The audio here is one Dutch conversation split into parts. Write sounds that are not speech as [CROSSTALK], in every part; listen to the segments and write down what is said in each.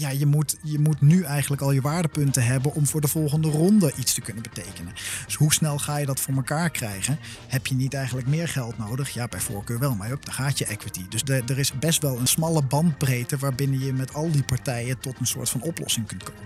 ja, je moet, je moet nu eigenlijk al je waardepunten hebben om voor de volgende ronde iets te kunnen betekenen. Dus hoe snel ga je dat voor elkaar krijgen? Heb je niet eigenlijk meer geld nodig? Ja, bij voorkeur wel, maar op, dan gaat je equity. Dus er is best wel een smalle bandbreedte waarbinnen je met al die partijen tot een soort van oplossing kunt komen.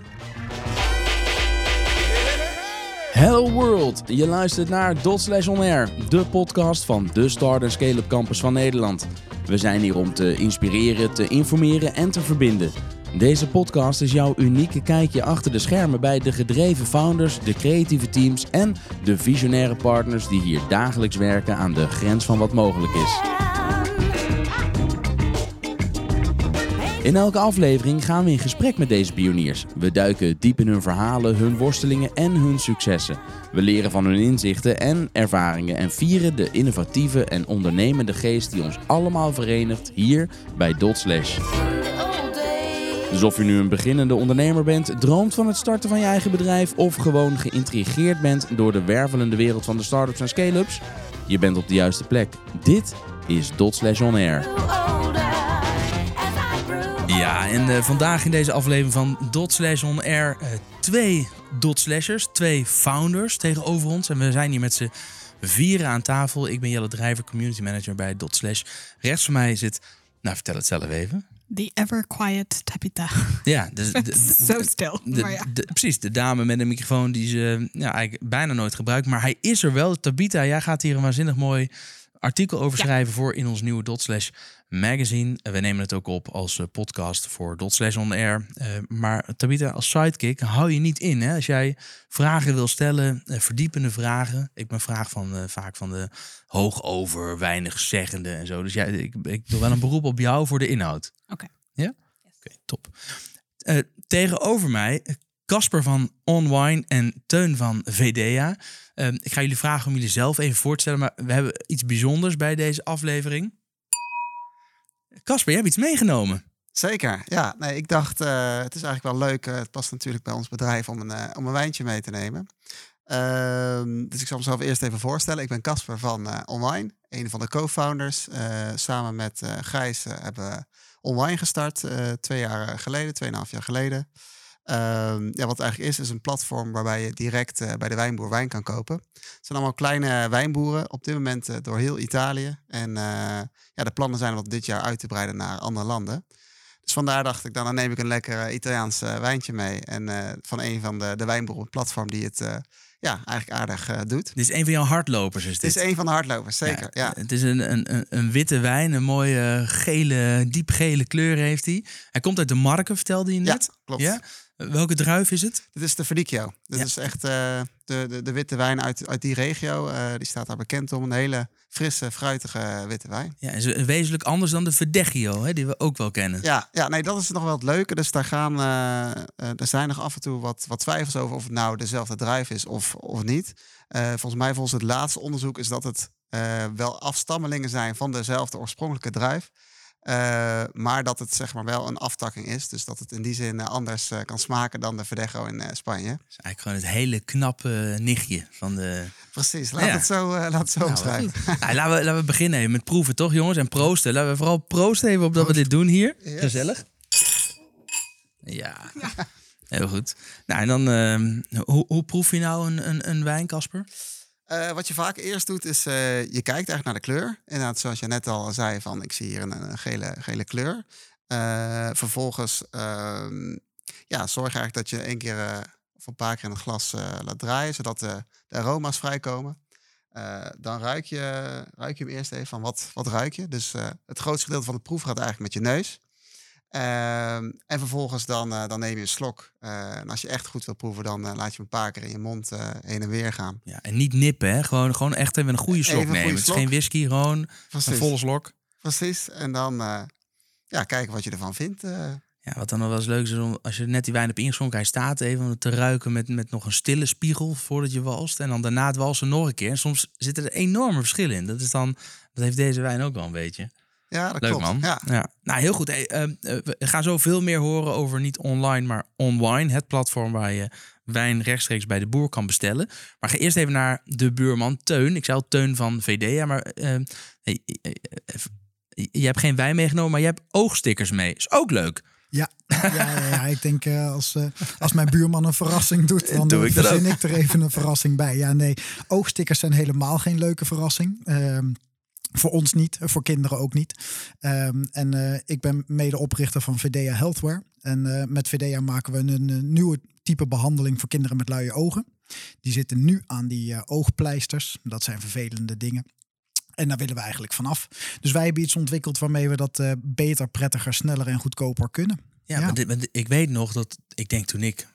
Hello World, je luistert naar Dot Slash On Air, de podcast van de Start Scale-up Campus van Nederland. We zijn hier om te inspireren, te informeren en te verbinden. Deze podcast is jouw unieke kijkje achter de schermen bij de gedreven founders, de creatieve teams en de visionaire partners die hier dagelijks werken aan de grens van wat mogelijk is. In elke aflevering gaan we in gesprek met deze pioniers. We duiken diep in hun verhalen, hun worstelingen en hun successen. We leren van hun inzichten en ervaringen en vieren de innovatieve en ondernemende geest die ons allemaal verenigt hier bij Dot Slash. Dus of je nu een beginnende ondernemer bent, droomt van het starten van je eigen bedrijf of gewoon geïntrigeerd bent door de wervelende wereld van de startups en scale-ups, je bent op de juiste plek. Dit is Dot Slash On Air. Ja, en uh, vandaag in deze aflevering van Dot Slash On Air uh, twee Dot Slashers, twee founders tegenover ons. En we zijn hier met z'n vieren aan tafel. Ik ben Jelle Drijver, Community Manager bij Dot Slash. Rechts van mij zit, nou vertel het zelf even. The ever quiet Tabitha. Ja, dus [LAUGHS] zo stil. De, ja. de, precies, de dame met een microfoon die ze ja, eigenlijk bijna nooit gebruikt. Maar hij is er wel. Tabitha, jij gaat hier een waanzinnig mooi artikel over schrijven voor in ons nieuwe Dot Slash magazine. We nemen het ook op als podcast voor Dot Slash On Air. Uh, maar Tabitha, als sidekick hou je niet in. Hè? Als jij vragen wil stellen, uh, verdiepende vragen. Ik ben vraag van, uh, vaak van de hoog over, weinig zeggende en zo. Dus ja, ik, ik doe wel een beroep op jou voor de inhoud. Oké. Okay. Ja? Yes. Oké, okay, top. tegenover mij Casper van Onwine en Teun van VDA. Ik ga jullie vragen om jullie zelf even voor te stellen, maar we hebben iets bijzonders bij deze aflevering. Casper, jij hebt iets meegenomen. Zeker, ja. Nee, ik dacht, uh, het is eigenlijk wel leuk. Uh, het past natuurlijk bij ons bedrijf om een, uh, om een wijntje mee te nemen. Ehm, dus ik zal mezelf eerst even voorstellen. Ik ben Casper van Online, een van de co-founders. samen met Gijs hebben we Online gestart, twee jaar geleden, tweeënhalf jaar geleden. Um, ja, wat het eigenlijk is, is een platform waarbij je direct uh, bij de wijnboer wijn kan kopen. Het zijn allemaal kleine wijnboeren, op dit moment uh, door heel Italië. En uh, ja, de plannen zijn om dit jaar uit te breiden naar andere landen. Dus vandaar dacht ik, dan, dan neem ik een lekker Italiaans wijntje mee. En van een van de, de wijnboeren op het platform die het ja, eigenlijk aardig doet. Dit is een van jouw hardlopers, is dit? Dit is een van de hardlopers, zeker, ja. ja. Het is een, een, een witte wijn, een mooie gele, diepgele kleur heeft hij. Hij komt uit de Marken, vertelde je net. Ja, klopt. Ja? Welke druif is het? Dit is de Verdicchio. Dit ja. is echt uh, de, de, de, witte wijn uit, uit die regio. Uh, die staat daar bekend om. Een hele frisse, fruitige witte wijn. Ja, is wezenlijk anders dan de Verdecchio, hè, die we ook wel kennen. Ja, ja, nee, dat is nog wel het leuke. Dus daar, gaan, uh, er zijn nog af en toe wat, wat twijfels over of het nou dezelfde druif is of, of niet. volgens mij, volgens het laatste onderzoek, is dat het wel afstammelingen zijn van dezelfde oorspronkelijke druif. Uh, maar dat het zeg maar wel een aftakking is. Dus dat het in die zin uh, anders uh, kan smaken dan de Verdejo in Spanje. Dat is eigenlijk gewoon het hele knappe nichtje van de... Precies, laat ja. het zo, laat het zo nou, omschrijven. nou, laten, we, laten we beginnen met proeven toch jongens? En proosten. Laten we vooral proosten even op dat we dit doen hier. Yes. Gezellig. Ja. ja. Heel goed. Nou en dan, ehm, hoe, hoe proef je nou een, een, een wijn, Casper? Uh, wat je vaak eerst doet, is uh, je kijkt eigenlijk naar de kleur. Inderdaad, zoals je net al zei, van ik zie hier een, gele, gele kleur. Uh, vervolgens uh, ja, zorg eigenlijk dat je één keer of een paar keer een glas laat draaien, zodat de, de aroma's vrijkomen. dan ruik je, ruik je hem eerst even van wat, wat ruik je. Dus het grootste gedeelte van de proef gaat eigenlijk met je neus. Uh, en vervolgens dan, uh, dan neem je een slok. Uh, en als je echt goed wil proeven, dan laat je hem een paar keer in je mond heen en weer gaan. Ja, en niet nippen, hè? Gewoon, gewoon echt even een goede slok even nemen. Het is geen whisky, gewoon Precies. een volle slok. Precies. En dan ja, kijken wat je ervan vindt. Ja, wat dan nog wel eens leuk is, om, als je net die wijn hebt ingeschonken, hij staat even om het te ruiken met, met nog een stille spiegel voordat je walst. En dan daarna het walsen nog een keer. En soms zitten er enorme verschillen in. Dat is dan, dat heeft deze wijn ook wel een beetje. Ja, dat Leuk klopt. man. Ja. Ja. Nou, heel goed. Hey, uh, we gaan zo veel meer horen over niet online, maar online. Het platform waar je wijn rechtstreeks bij de boer kan bestellen. Maar ga eerst even naar de buurman Teun. Ik zei al Teun van VDA, maar uh, hey, je hebt geen wijn meegenomen, maar je hebt oogstickers mee. Is ook leuk. Ja, ja, ja, ja, ik denk uh, als, uh, als mijn buurman een verrassing doet, dan Doe ik verzin ik er even een verrassing bij. Ja, nee, oogstickers zijn helemaal geen leuke verrassing. Um, voor ons niet, voor kinderen ook niet. Um, en uh, ik ben medeoprichter van Videa Healthware. En met Videa maken we een, een, nieuwe type behandeling voor kinderen met luie ogen. Die zitten nu aan die oogpleisters. Dat zijn vervelende dingen. En daar willen we eigenlijk vanaf. Dus wij hebben iets ontwikkeld waarmee we dat beter, prettiger, sneller en goedkoper kunnen. Ja, ja. Maar dit, ik weet nog dat, ik denk toen ik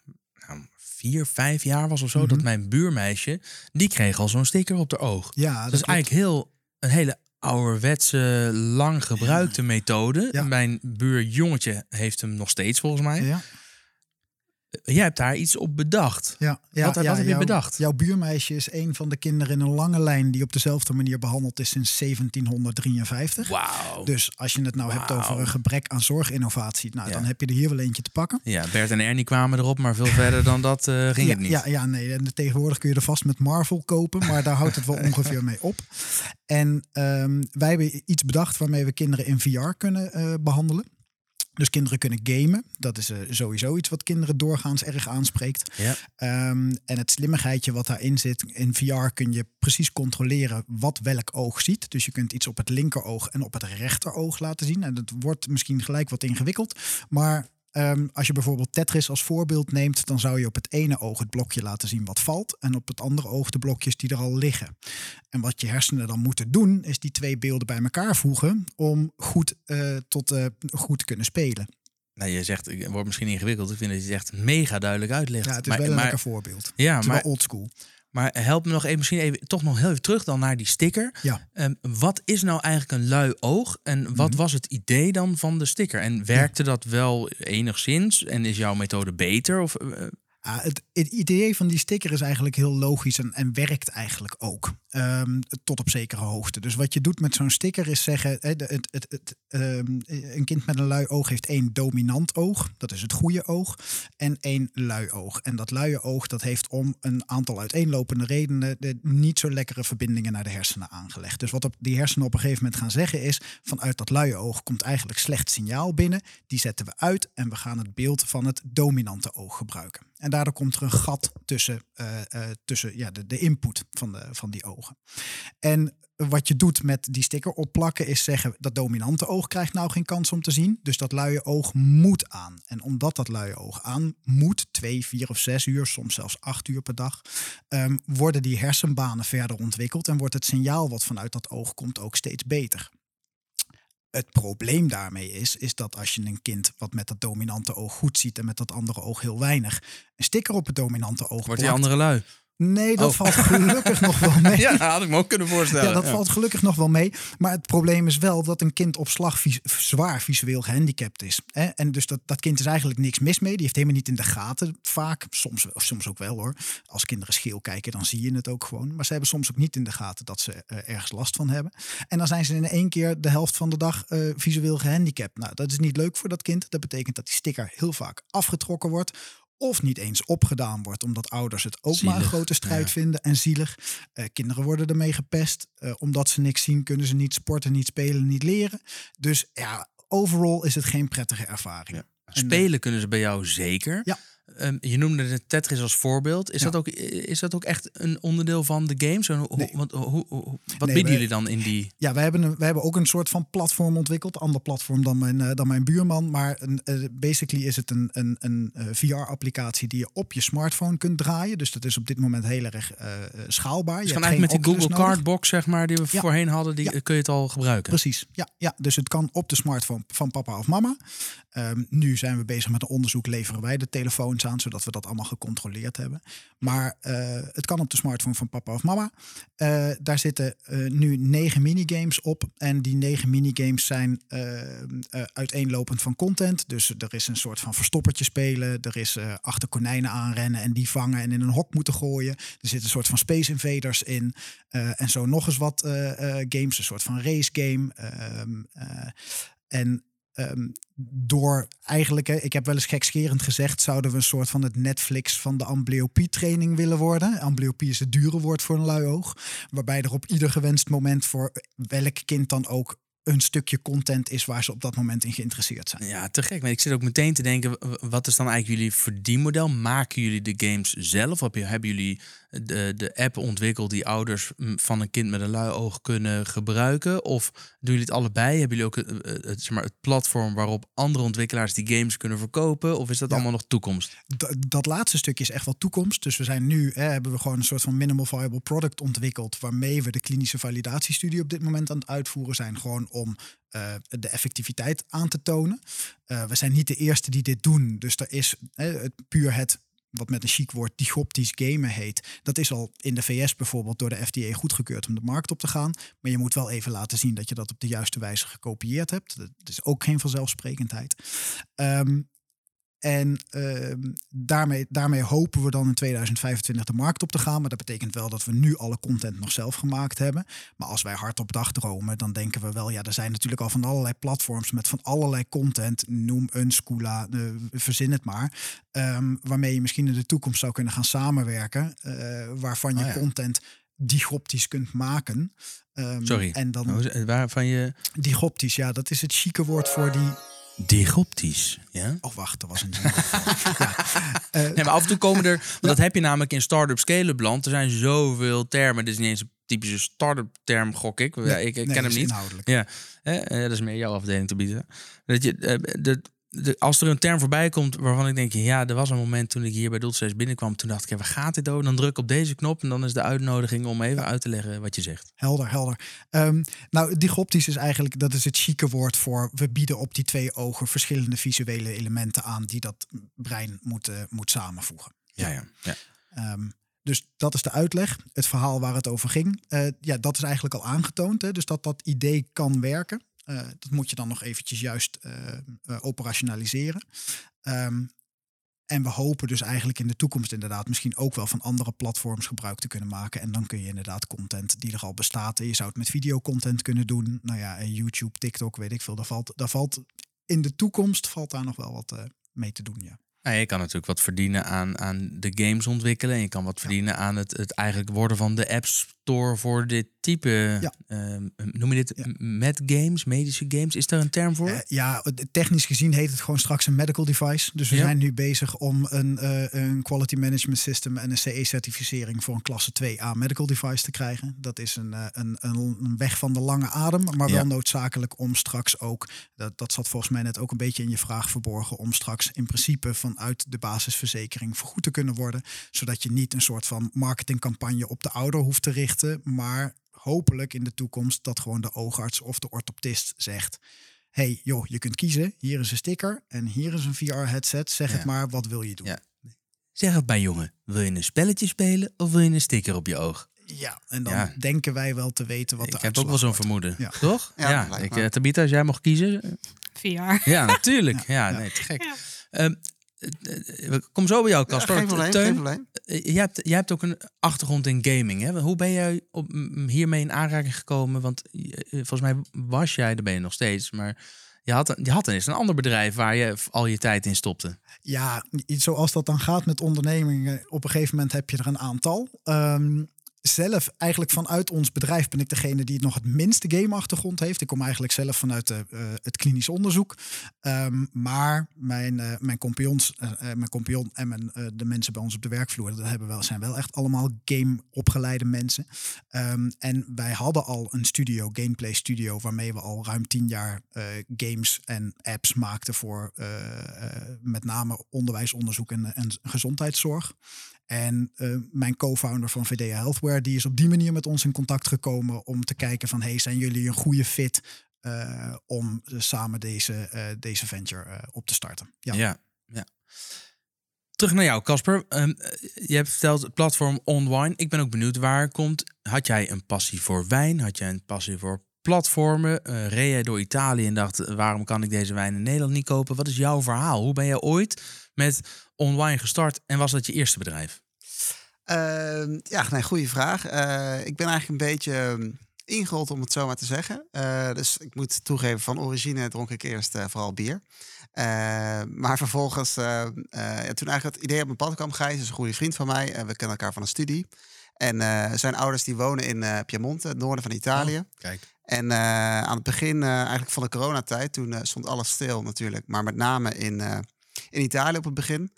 nou, vier, vijf jaar was of zo, mm -hmm. dat mijn buurmeisje, die kreeg al zo'n sticker op de oog. Ja, dat, is eigenlijk heel, een hele ouderwetse, lang gebruikte methode. Mijn buurjongetje heeft hem nog steeds volgens mij. Ja. Jij hebt daar iets op bedacht. Ja, ja, wat, wat ja, heb je jouw, bedacht? Jouw buurmeisje is een van de kinderen in een lange lijn die op dezelfde manier behandeld is sinds 1753. Wauw. Dus als je het nou hebt over een gebrek aan zorginnovatie, nou Ja. dan heb je er hier wel eentje te pakken. Ja, Bert en Ernie kwamen erop, maar veel verder dan dat eh, ging het niet. Ja, ja, nee. En tegenwoordig kun je er vast met Marvel kopen, maar daar houdt het wel [LAUGHS] ongeveer mee op. En ehm, wij hebben iets bedacht waarmee we kinderen in VR kunnen eh, behandelen. Dus kinderen kunnen gamen. Dat is eh, sowieso iets wat kinderen doorgaans erg aanspreekt. Ja. Ehm, en het slimmigheidje wat daarin zit, in VR kun je precies controleren wat welk oog ziet. Dus je kunt iets op het linkeroog en op het rechteroog laten zien. En dat wordt misschien gelijk wat ingewikkeld. Maar ehm, als je bijvoorbeeld Tetris als voorbeeld neemt, dan zou je op het ene oog het blokje laten zien wat valt. En op het andere oog de blokjes die er al liggen. En wat je hersenen dan moeten doen, is die twee beelden bij elkaar voegen om goed, eh, tot, eh, goed te kunnen spelen. Nou, je zegt, het wordt misschien ingewikkeld. Ik vind dat je het echt mega duidelijk uitlegt. Ja, het is maar, wel een maar, lekker voorbeeld. Ja, Het is maar, wel oldschool. Maar help me nog even, misschien even, toch nog heel even terug dan naar die sticker. Ja. Ehm, wat is nou eigenlijk een lui oog? En wat Mhm. was het idee dan van de sticker? En werkte dat wel enigszins? En is jouw methode beter? Of, eh, Het, het idee van die sticker is eigenlijk heel logisch en, en werkt eigenlijk ook. Ehm, tot op zekere hoogte. Dus wat je doet met zo'n sticker is zeggen: het, het, ehm, een kind met een lui oog heeft één dominant oog, dat is het goede oog, en één lui oog. En dat luie oog dat heeft om een aantal uiteenlopende redenen de niet zo lekkere verbindingen naar de hersenen aangelegd. Dus wat op die hersenen op een gegeven moment gaan zeggen is: vanuit dat luie oog komt eigenlijk slecht signaal binnen. Die zetten we uit en we gaan het beeld van het dominante oog gebruiken. En daardoor komt er een gat tussen, eh, eh, tussen ja, de, de input van, de, van die ogen. En wat je doet met die sticker opplakken is zeggen dat dominante oog krijgt nou geen kans om te zien. Dus dat luie oog moet aan. En omdat dat luie oog aan moet, twee, vier of zes uur, soms zelfs acht uur per dag, ehm, worden die hersenbanen verder ontwikkeld en wordt het signaal wat vanuit dat oog komt ook steeds beter. Het probleem daarmee is, is dat als je een kind wat met dat dominante oog goed ziet en met dat andere oog heel weinig, een sticker op het dominante oog wordt die plakt. andere lui? Nee, dat Oh. valt gelukkig nog wel [LAUGHS] mee. Ja, had ik me ook kunnen voorstellen. Ja, dat valt gelukkig nog wel mee. Maar het probleem is wel dat een kind op slag zwaar visueel gehandicapt is. Hè? En dus dat, dat kind is eigenlijk niks mis mee. Die heeft helemaal niet in de gaten vaak. Soms, soms ook wel hoor. Als kinderen scheel kijken, dan zie je het ook gewoon. Maar ze hebben soms ook niet in de gaten dat ze eh, ergens last van hebben. En dan zijn ze in één keer de helft van de dag eh, visueel gehandicapt. Nou, dat is niet leuk voor dat kind. Dat betekent dat die sticker heel vaak afgetrokken wordt. Of niet eens opgedaan wordt, omdat ouders het ook maar een grote strijd ja. vinden en zielig. Eh, kinderen worden ermee gepest. Eh, omdat ze niks zien, kunnen ze niet sporten, niet spelen, niet leren. Dus ja, overal is het geen prettige ervaring. Ja. En, Spelen kunnen ze bij jou zeker. Ja. Ehm, je noemde de Tetris als voorbeeld. Is, Ja. dat ook, is dat ook echt een onderdeel van de game? Zo, Nee. wat, Nee, bieden jullie dan in die... Ja, wij hebben, een, wij hebben ook een soort van platform ontwikkeld. Ander platform dan mijn, eh, dan mijn buurman. Maar een, eh, basically is het een, een, een eh, VR-applicatie die je op je smartphone kunt draaien. Dus dat is op dit moment heel erg schaalbaar. Dus Je eigenlijk met die Google nodig. Cardbox, zeg maar, die we Ja. voorheen hadden, die Ja. kun je het al gebruiken. Precies, ja, ja. Dus het kan op de smartphone van papa of mama. Ehm, nu zijn we bezig met een onderzoek, leveren wij de telefoons zodat we dat allemaal gecontroleerd hebben. Maar eh, het kan op de smartphone van papa of mama. Eh, daar zitten eh, nu negen minigames op. En die negen minigames zijn uiteenlopend van content. Dus er is een soort van verstoppertje spelen. Er is achter konijnen aanrennen en die vangen en in een hok moeten gooien. Er zit een soort van Space Invaders in. En zo nog eens wat games, een soort van race game. Ehm, eh, en ehm, door eigenlijk, hè, ik heb wel eens gekscherend gezegd, zouden we een soort van het Netflix van de amblyopie-training willen worden. Amblyopie is het dure woord voor een lui oog. Waarbij er op ieder gewenst moment voor welk kind dan ook een stukje content is waar ze op dat moment in geïnteresseerd zijn. Ja, te gek. Maar ik zit ook meteen te denken, wat is dan eigenlijk jullie verdienmodel? Maken jullie de games zelf? Of hebben jullie de, de app ontwikkeld die ouders van een kind met een lui oog kunnen gebruiken? Of doen jullie het allebei? Hebben jullie ook het, zeg maar, het platform waarop andere ontwikkelaars die games kunnen verkopen? Of is dat Ja. allemaal nog toekomst? D- dat laatste stukje is echt wel toekomst. Dus we zijn nu, hè, hebben we gewoon een soort van minimal viable product ontwikkeld. Waarmee we de klinische validatiestudie op dit moment aan het uitvoeren zijn. Gewoon om eh, de effectiviteit aan te tonen. Eh, we zijn niet de eerste die dit doen. Dus er is het, puur het, wat met een chic woord, digoptisch gamen heet. Dat is al in de VS bijvoorbeeld door de FDA goedgekeurd om de markt op te gaan. Maar je moet wel even laten zien dat je dat op de juiste wijze gekopieerd hebt. Dat is ook geen vanzelfsprekendheid. Ehm, en ehm, daarmee, daarmee hopen we dan in 2025 de markt op te gaan. Maar dat betekent wel dat we nu alle content nog zelf gemaakt hebben. Maar als wij hard op dag dromen, dan denken we wel... ja, er zijn natuurlijk al van allerlei platforms met van allerlei content. Noem een Scoola, verzin het maar. ehm, waarmee je misschien in de toekomst zou kunnen gaan samenwerken. eh, waarvan je Oh ja. content digoptisch kunt maken. Ehm, Sorry. En dan Waarvan je... digoptisch, ja, dat is het chique woord voor die... Digoptisch, ja? Oh, wacht, er was een [LAUGHS] ja. Eh, Nee, maar af en toe komen er... Want dat heb je namelijk in start-up scale-up land. Er zijn zoveel termen. Dit is niet eens een typische start-up term, gok ik. Ja, ik, ik nee, ken hem niet. Ja, hè, eh, dat is meer jouw afdeling te bieden. Dat je, eh, de, de, als er een term voorbij komt waarvan ik denk, ja, er was een moment toen ik hier bij Doelsteeds binnenkwam, toen dacht ik, ja, waar gaat dit over? Dan druk ik op deze knop en dan is de uitnodiging om even uit te leggen wat je zegt. Helder, helder. Ehm, nou, digoptisch is eigenlijk, dat is het chique woord voor, we bieden op die twee ogen verschillende visuele elementen aan die dat brein moet, moet samenvoegen. Ja, ja. ja. Ehm, dus dat is de uitleg. Het verhaal waar het over ging. Eh, ja, dat is eigenlijk al aangetoond. Hè? Dus dat dat idee kan werken. Eh, dat moet je dan nog eventjes juist eh, eh, operationaliseren. Ehm, en we hopen dus eigenlijk in de toekomst inderdaad misschien ook wel van andere platforms gebruik te kunnen maken. En dan kun je inderdaad content die er al bestaat. Je zou het met videocontent kunnen doen. Nou ja, en YouTube, TikTok, weet ik veel. Daar valt, daar valt in de toekomst valt daar nog wel wat mee te doen. Ja. Nou, je kan natuurlijk wat verdienen aan, aan de games ontwikkelen. En je kan wat verdienen aan het, het eigenlijk worden van de App Store voor dit type. Ja. ehm, noem je dit Ja. met games, medische games? Is daar een term voor? Eh, ja, technisch gezien heet het gewoon straks een medical device. Dus we Ja. zijn nu bezig om een, eh, een quality management system en een CE-certificering voor een klasse 2A medical device te krijgen. Dat is een, eh, een, een, een weg van de lange adem, maar wel noodzakelijk om straks ook, dat, dat zat volgens mij net ook een beetje in je vraag verborgen, om straks in principe vanuit de basisverzekering vergoed te kunnen worden. Zodat je niet een soort van marketingcampagne op de ouder hoeft te richten, maar hopelijk in de toekomst dat gewoon de oogarts of de orthoptist zegt hey joh, je kunt kiezen. Hier is een sticker en hier is een VR-headset. Zeg Ja. het maar, wat wil je doen? Ja. Zeg het bij jongen. Wil je een spelletje spelen of wil je een sticker op je oog? Ja, en dan Ja. denken wij wel te weten wat de ik heb ook wel zo'n vermoeden. Ja. Toch? Ja, ik, eh, Tabita, als jij mocht kiezen. VR. Ja, natuurlijk. Ja, Ja. nee, te gek. Ja. Ehm, eh, eh, kom zo bij jou, Ja, Casper. geen probleem, Teun, geen probleem. eh, jij, hebt, jij hebt ook een achtergrond in gaming. Hè? Hoe ben jij op, hiermee in aanraking gekomen? Want eh, volgens mij was jij, daar ben je nog steeds, maar je had, een- je had ineens een ander bedrijf waar je al je tijd in stopte. Ja, zoals dat dan gaat met ondernemingen, op een gegeven moment heb je er een aantal. Ehm, zelf, eigenlijk vanuit ons bedrijf, ben ik degene die het nog het minste game-achtergrond heeft. Ik kom eigenlijk zelf vanuit de, eh, het klinisch onderzoek. Ehm, maar mijn, eh, mijn, eh, eh, mijn en eh, de mensen bij ons op de werkvloer, dat hebben wel, zijn wel echt allemaal game-opgeleide mensen. Ehm, en wij hadden al een studio, Gameplay Studio, waarmee we al ruim tien jaar eh, games en apps maakten voor eh, eh, met name onderwijsonderzoek en, en gezondheidszorg. En eh, mijn co-founder van VDA Healthware, die is op die manier met ons in contact gekomen om te kijken van, hey, zijn jullie een goede fit eh, om eh, samen deze, deze venture op te starten? Ja. Ja. Terug naar jou, Casper. Ehm, eh, je hebt verteld het platform OnWine. Ik ben ook benieuwd waar komt. Had jij een passie voor wijn? Had jij een passie voor platformen? Reed jij door Italië en dacht, waarom kan ik deze wijn in Nederland niet kopen? Wat is jouw verhaal? Hoe ben jij ooit met OnWine gestart en was dat je eerste bedrijf? Ehm, ja, nee, goede vraag. Eh, ik ben eigenlijk een beetje ehm, ingerold, om het zo maar te zeggen. Eh, dus ik moet toegeven, van origine dronk ik eerst eh, vooral bier. Maar vervolgens, ja, toen eigenlijk het idee op mijn pad kwam, Gijs is een goede vriend van mij. en we kennen elkaar van een studie. En zijn ouders die wonen in Piemonte, het noorden van Italië. Kijk. En aan het begin eigenlijk van de coronatijd, toen stond alles stil natuurlijk. Maar met name in, in Italië op het begin.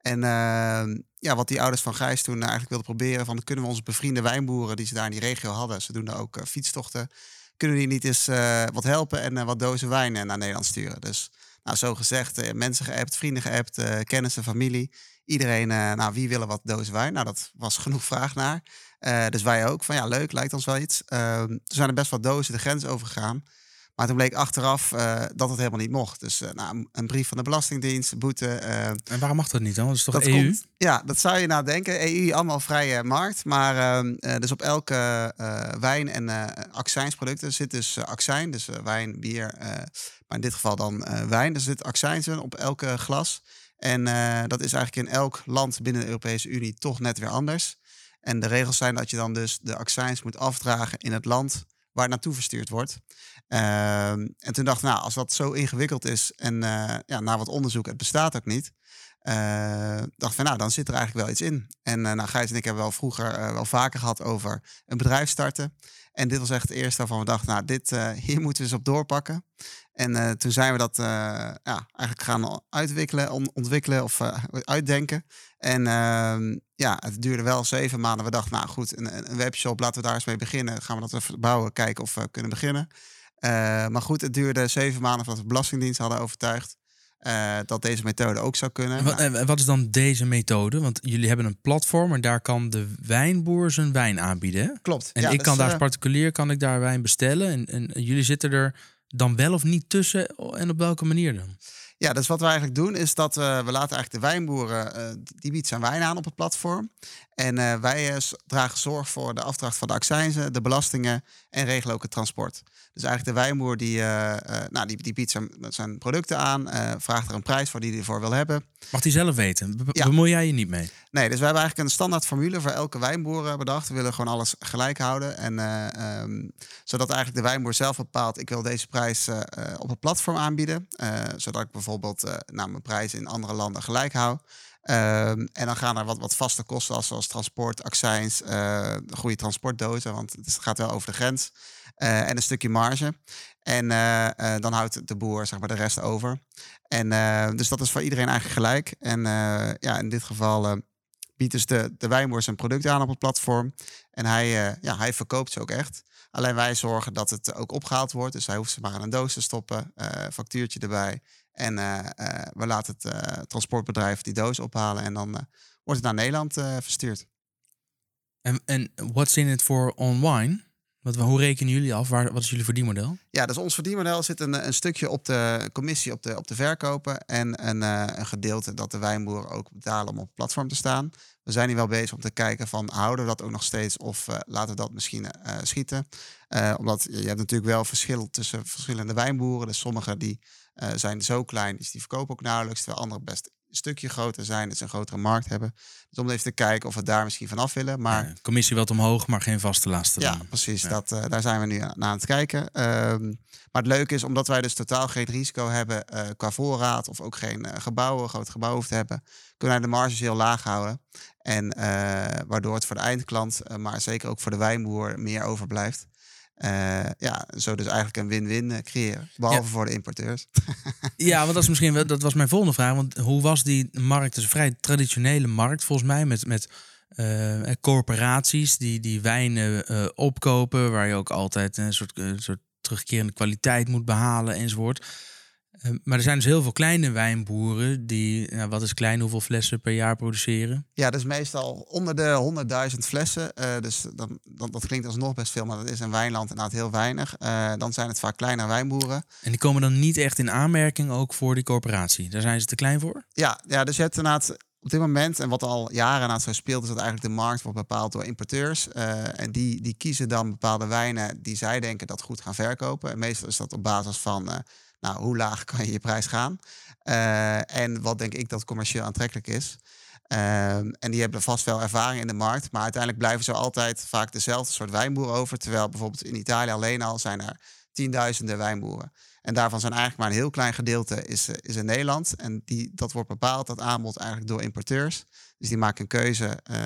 En eh, ja, wat die ouders van Gijs toen eigenlijk wilden proberen... van kunnen we onze bevriende wijnboeren die ze daar in die regio hadden... ze doen daar ook eh, fietstochten... kunnen die niet eens eh, wat helpen en eh, wat dozen wijn naar Nederland sturen. Dus nou, zo gezegd, mensen geappt, vrienden geappt, kennissen, familie. Iedereen, nou, wie willen wat dozen wijn? Nou, dat was genoeg vraag naar. Dus wij ook, van ja, leuk, lijkt ons wel iets. Uh, toen zijn er best wat dozen de grens overgegaan. Maar toen bleek achteraf eh, dat het helemaal niet mocht. Dus eh, nou, een brief van de Belastingdienst, boete. eh, En waarom mag dat niet dan? Dat is toch dat EU? komt, ja, dat zou je nou denken. EU, allemaal vrije markt. Maar ehm, eh, dus op elke wijn- en accijnsproducten zit dus accijns. Dus wijn, bier, maar in dit geval dan wijn. Er zit accijns op elke glas. En dat is eigenlijk in elk land binnen de Europese Unie toch net weer anders. En de regels zijn dat je dan dus de accijns moet afdragen in het land waar het naartoe verstuurd wordt. Ehm, en toen dacht ik, nou, als dat zo ingewikkeld is en eh, ja, na wat onderzoek, het bestaat ook niet. eh, dacht van, nou, dan zit er eigenlijk wel iets in. En eh nou, Gijs en ik hebben wel vroeger wel vaker gehad over een bedrijf starten. En dit was echt het eerste waarvan we dachten, nou, dit, [LAUGHS] hier moeten we eens op doorpakken. En toen zijn we dat ja, eigenlijk gaan uitwikkelen, on- ontwikkelen of uitdenken. En ehm, ja, het duurde wel zeven maanden. We dachten, nou goed, een, een webshop, laten we daar eens mee beginnen. Gaan we dat even bouwen, kijken of we kunnen beginnen. Eh, maar goed, het duurde zeven maanden voordat de Belastingdienst hadden overtuigd eh, dat deze methode ook zou kunnen. En Wat, Nou, wat is dan deze methode? Want jullie hebben een platform en daar kan de wijnboer zijn wijn aanbieden. hè? klopt. En Ja, ik kan daar eh, als particulier kan ik daar wijn bestellen. En, en jullie zitten er dan wel of niet tussen en op welke manier dan? Ja, dus wat we eigenlijk doen is dat we, we laten eigenlijk de wijnboeren, eh, die biedt zijn wijn aan op het platform. En eh, wij eh, dragen zorg voor de afdracht van de accijnzen, de belastingen en regelen ook het transport. Dus eigenlijk de wijnboer die, eh, nou, die, die biedt zijn, zijn producten aan, vraagt er een prijs voor die hij ervoor wil hebben. Mag hij zelf weten? Be- Ja. Bemoei jij je niet mee? Nee, dus we hebben eigenlijk een standaard formule voor elke wijnboer bedacht. We willen gewoon alles gelijk houden. En, eh, ehm, zodat eigenlijk de wijnboer zelf bepaalt, ik wil deze prijs op het platform aanbieden. zodat ik bijvoorbeeld eh nou, mijn prijzen in andere landen gelijk hou. Ehm, en dan gaan er wat, wat vaste kosten als zoals transport, accijns, eh, goede transportdozen, want het gaat wel over de grens. eh, en een stukje marge. En eh, dan houdt de boer zeg maar, de rest over. En dus dat is voor iedereen eigenlijk gelijk. En ja, in dit geval biedt dus de, de wijnboer zijn product aan op het platform. En hij, ja, hij verkoopt ze ook echt. Alleen wij zorgen dat het ook opgehaald wordt. Dus hij hoeft ze maar in een doos te stoppen, factuurtje erbij. En eh, eh, we laten het eh, transportbedrijf die doos ophalen en dan wordt het naar Nederland verstuurd. En, en what's in it for on wine? Wat, hoe rekenen jullie af? Waar, wat is jullie verdienmodel? Ja, dus ons verdienmodel zit een, een stukje op de commissie op de, op de verkopen en een, een gedeelte dat de wijnboeren ook betalen om op het platform te staan. We zijn hier wel bezig om te kijken van houden we dat ook nog steeds of laten we dat misschien schieten. Omdat je hebt natuurlijk wel verschil tussen verschillende wijnboeren. Dus sommige die eh, zijn zo klein, dus die verkopen ook nauwelijks. Terwijl andere best een stukje groter zijn, dus een grotere markt hebben. Dus om even te kijken of we daar misschien vanaf willen. Maar Ja, commissie wat omhoog, maar geen vaste lasten. ja, precies. Ja. Dat, eh, daar zijn we nu aan, aan het kijken. Ehm, maar het leuke is, omdat wij dus totaal geen risico hebben eh, qua voorraad of ook geen gebouwen, groot gebouw hoeft te hebben, kunnen wij de marges heel laag houden. En waardoor het voor de eindklant, maar zeker ook voor de wijnboer, meer overblijft. Eh, ja, zo dus eigenlijk een win-win eh, creëren. Behalve Ja. voor de importeurs. [LAUGHS] Ja, want dat is misschien wel, dat was mijn volgende vraag. Want hoe was die markt? Het is een vrij traditionele markt volgens mij met, met eh, corporaties die, die wijnen opkopen, waar je ook altijd een soort, soort terugkerende kwaliteit moet behalen enzovoort. Eh, maar er zijn dus heel veel kleine wijnboeren die, nou, wat is klein, hoeveel flessen per jaar produceren? Ja, dus meestal onder de 100.000 flessen. Eh, dus dan, dan, dat klinkt alsnog best veel, maar dat is in wijnland inderdaad heel weinig. Eh, dan zijn het vaak kleinere wijnboeren. En die komen dan niet echt in aanmerking ook voor die corporatie. Daar zijn ze te klein voor? Ja, ja, dus je hebt inderdaad op dit moment, en wat al jaren inderdaad zo speelt, is dat eigenlijk de markt wordt bepaald door importeurs. Eh, en die, die kiezen dan bepaalde wijnen die zij denken dat goed gaan verkopen. En meestal is dat op basis van, nou, hoe laag kan je je prijs gaan? Eh, en wat denk ik dat commercieel aantrekkelijk is. Ehm, en die hebben vast wel ervaring in de markt. Maar uiteindelijk blijven ze altijd vaak dezelfde soort wijnboer over. Terwijl bijvoorbeeld in Italië alleen al zijn er tienduizenden wijnboeren. En daarvan zijn eigenlijk maar een heel klein gedeelte is, eh, is in Nederland. En die, dat wordt bepaald, dat aanbod eigenlijk door importeurs. Dus die maken een keuze. eh,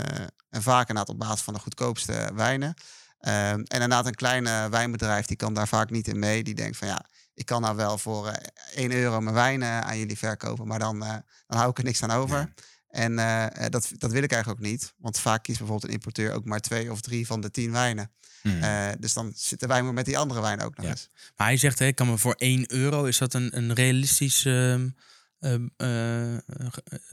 en vaak inderdaad op basis van de goedkoopste wijnen. Ehm, en inderdaad, een kleine wijnbedrijf die kan daar vaak niet in mee. Die denkt van ja, ik kan nou wel voor eh 1 euro mijn wijn eh, aan jullie verkopen, maar dan, eh, dan hou ik er niks aan over. En eh, eh, dat, dat wil ik eigenlijk ook niet. Want vaak kiest bijvoorbeeld een importeur ook maar twee of drie van de tien wijnen. Hmm. Eh, dus dan zit de wijn maar met die andere wijn ook nog Ja. eens. Maar hij zegt, ik kan me voor 1 euro, is dat een, een realistisch... ehm, ehm, eh, eh,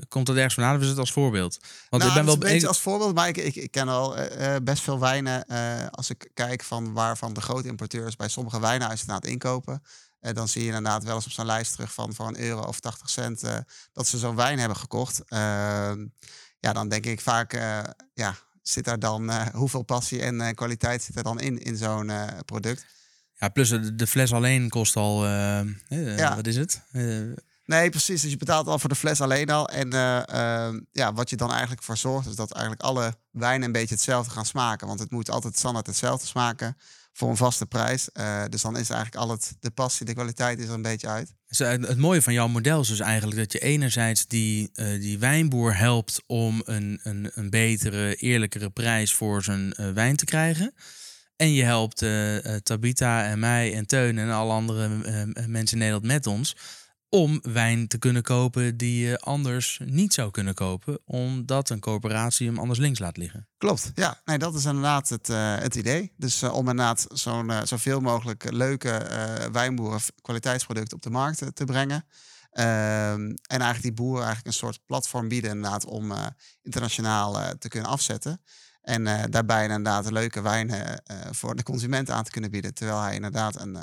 komt dat ergens vandaan of is het als voorbeeld? Want nou, ik ben wel... het een beetje ik- als voorbeeld, maar ik, ik, ik ken al eh, eh, best veel wijnen. eh, als ik kijk van waarvan de grote importeurs bij sommige wijnhuizen inderdaad inkopen. Eh, dan zie je inderdaad wel eens op zo'n lijst terug van voor een euro of 80 cent eh, dat ze zo'n wijn hebben gekocht. Ehm, ja, dan denk ik vaak, eh, ja, zit daar dan eh, hoeveel passie en kwaliteit zit er dan in, in zo'n product? Ja, plus de, de fles alleen kost al... Ja. Wat is het? Nee, precies. Dus je betaalt al voor de fles alleen al. En eh, ehm, ja, wat je dan eigenlijk voor zorgt, is dat eigenlijk alle wijnen een beetje hetzelfde gaan smaken. Want het moet altijd standaard hetzelfde smaken voor een vaste prijs. Eh, dus dan is eigenlijk al het, de passie, de kwaliteit is er een beetje uit. Dus, eh, het mooie van jouw model is dus eigenlijk dat je enerzijds die, die wijnboer helpt om een, een, een betere, eerlijkere prijs voor zijn wijn te krijgen. En je helpt Tabita en mij en Teun en alle andere mensen in Nederland met ons om wijn te kunnen kopen die je anders niet zou kunnen kopen, omdat een corporatie hem anders links laat liggen. Klopt, ja. Nee, dat is inderdaad het, eh, het idee. Dus eh, om inderdaad zo'n, eh, zoveel mogelijk leuke wijnboeren kwaliteitsproducten op de markt te brengen. Ehm, en eigenlijk die boeren eigenlijk een soort platform bieden inderdaad om internationaal te kunnen afzetten. En daarbij inderdaad leuke wijnen voor de consument aan te kunnen bieden. Terwijl hij inderdaad een,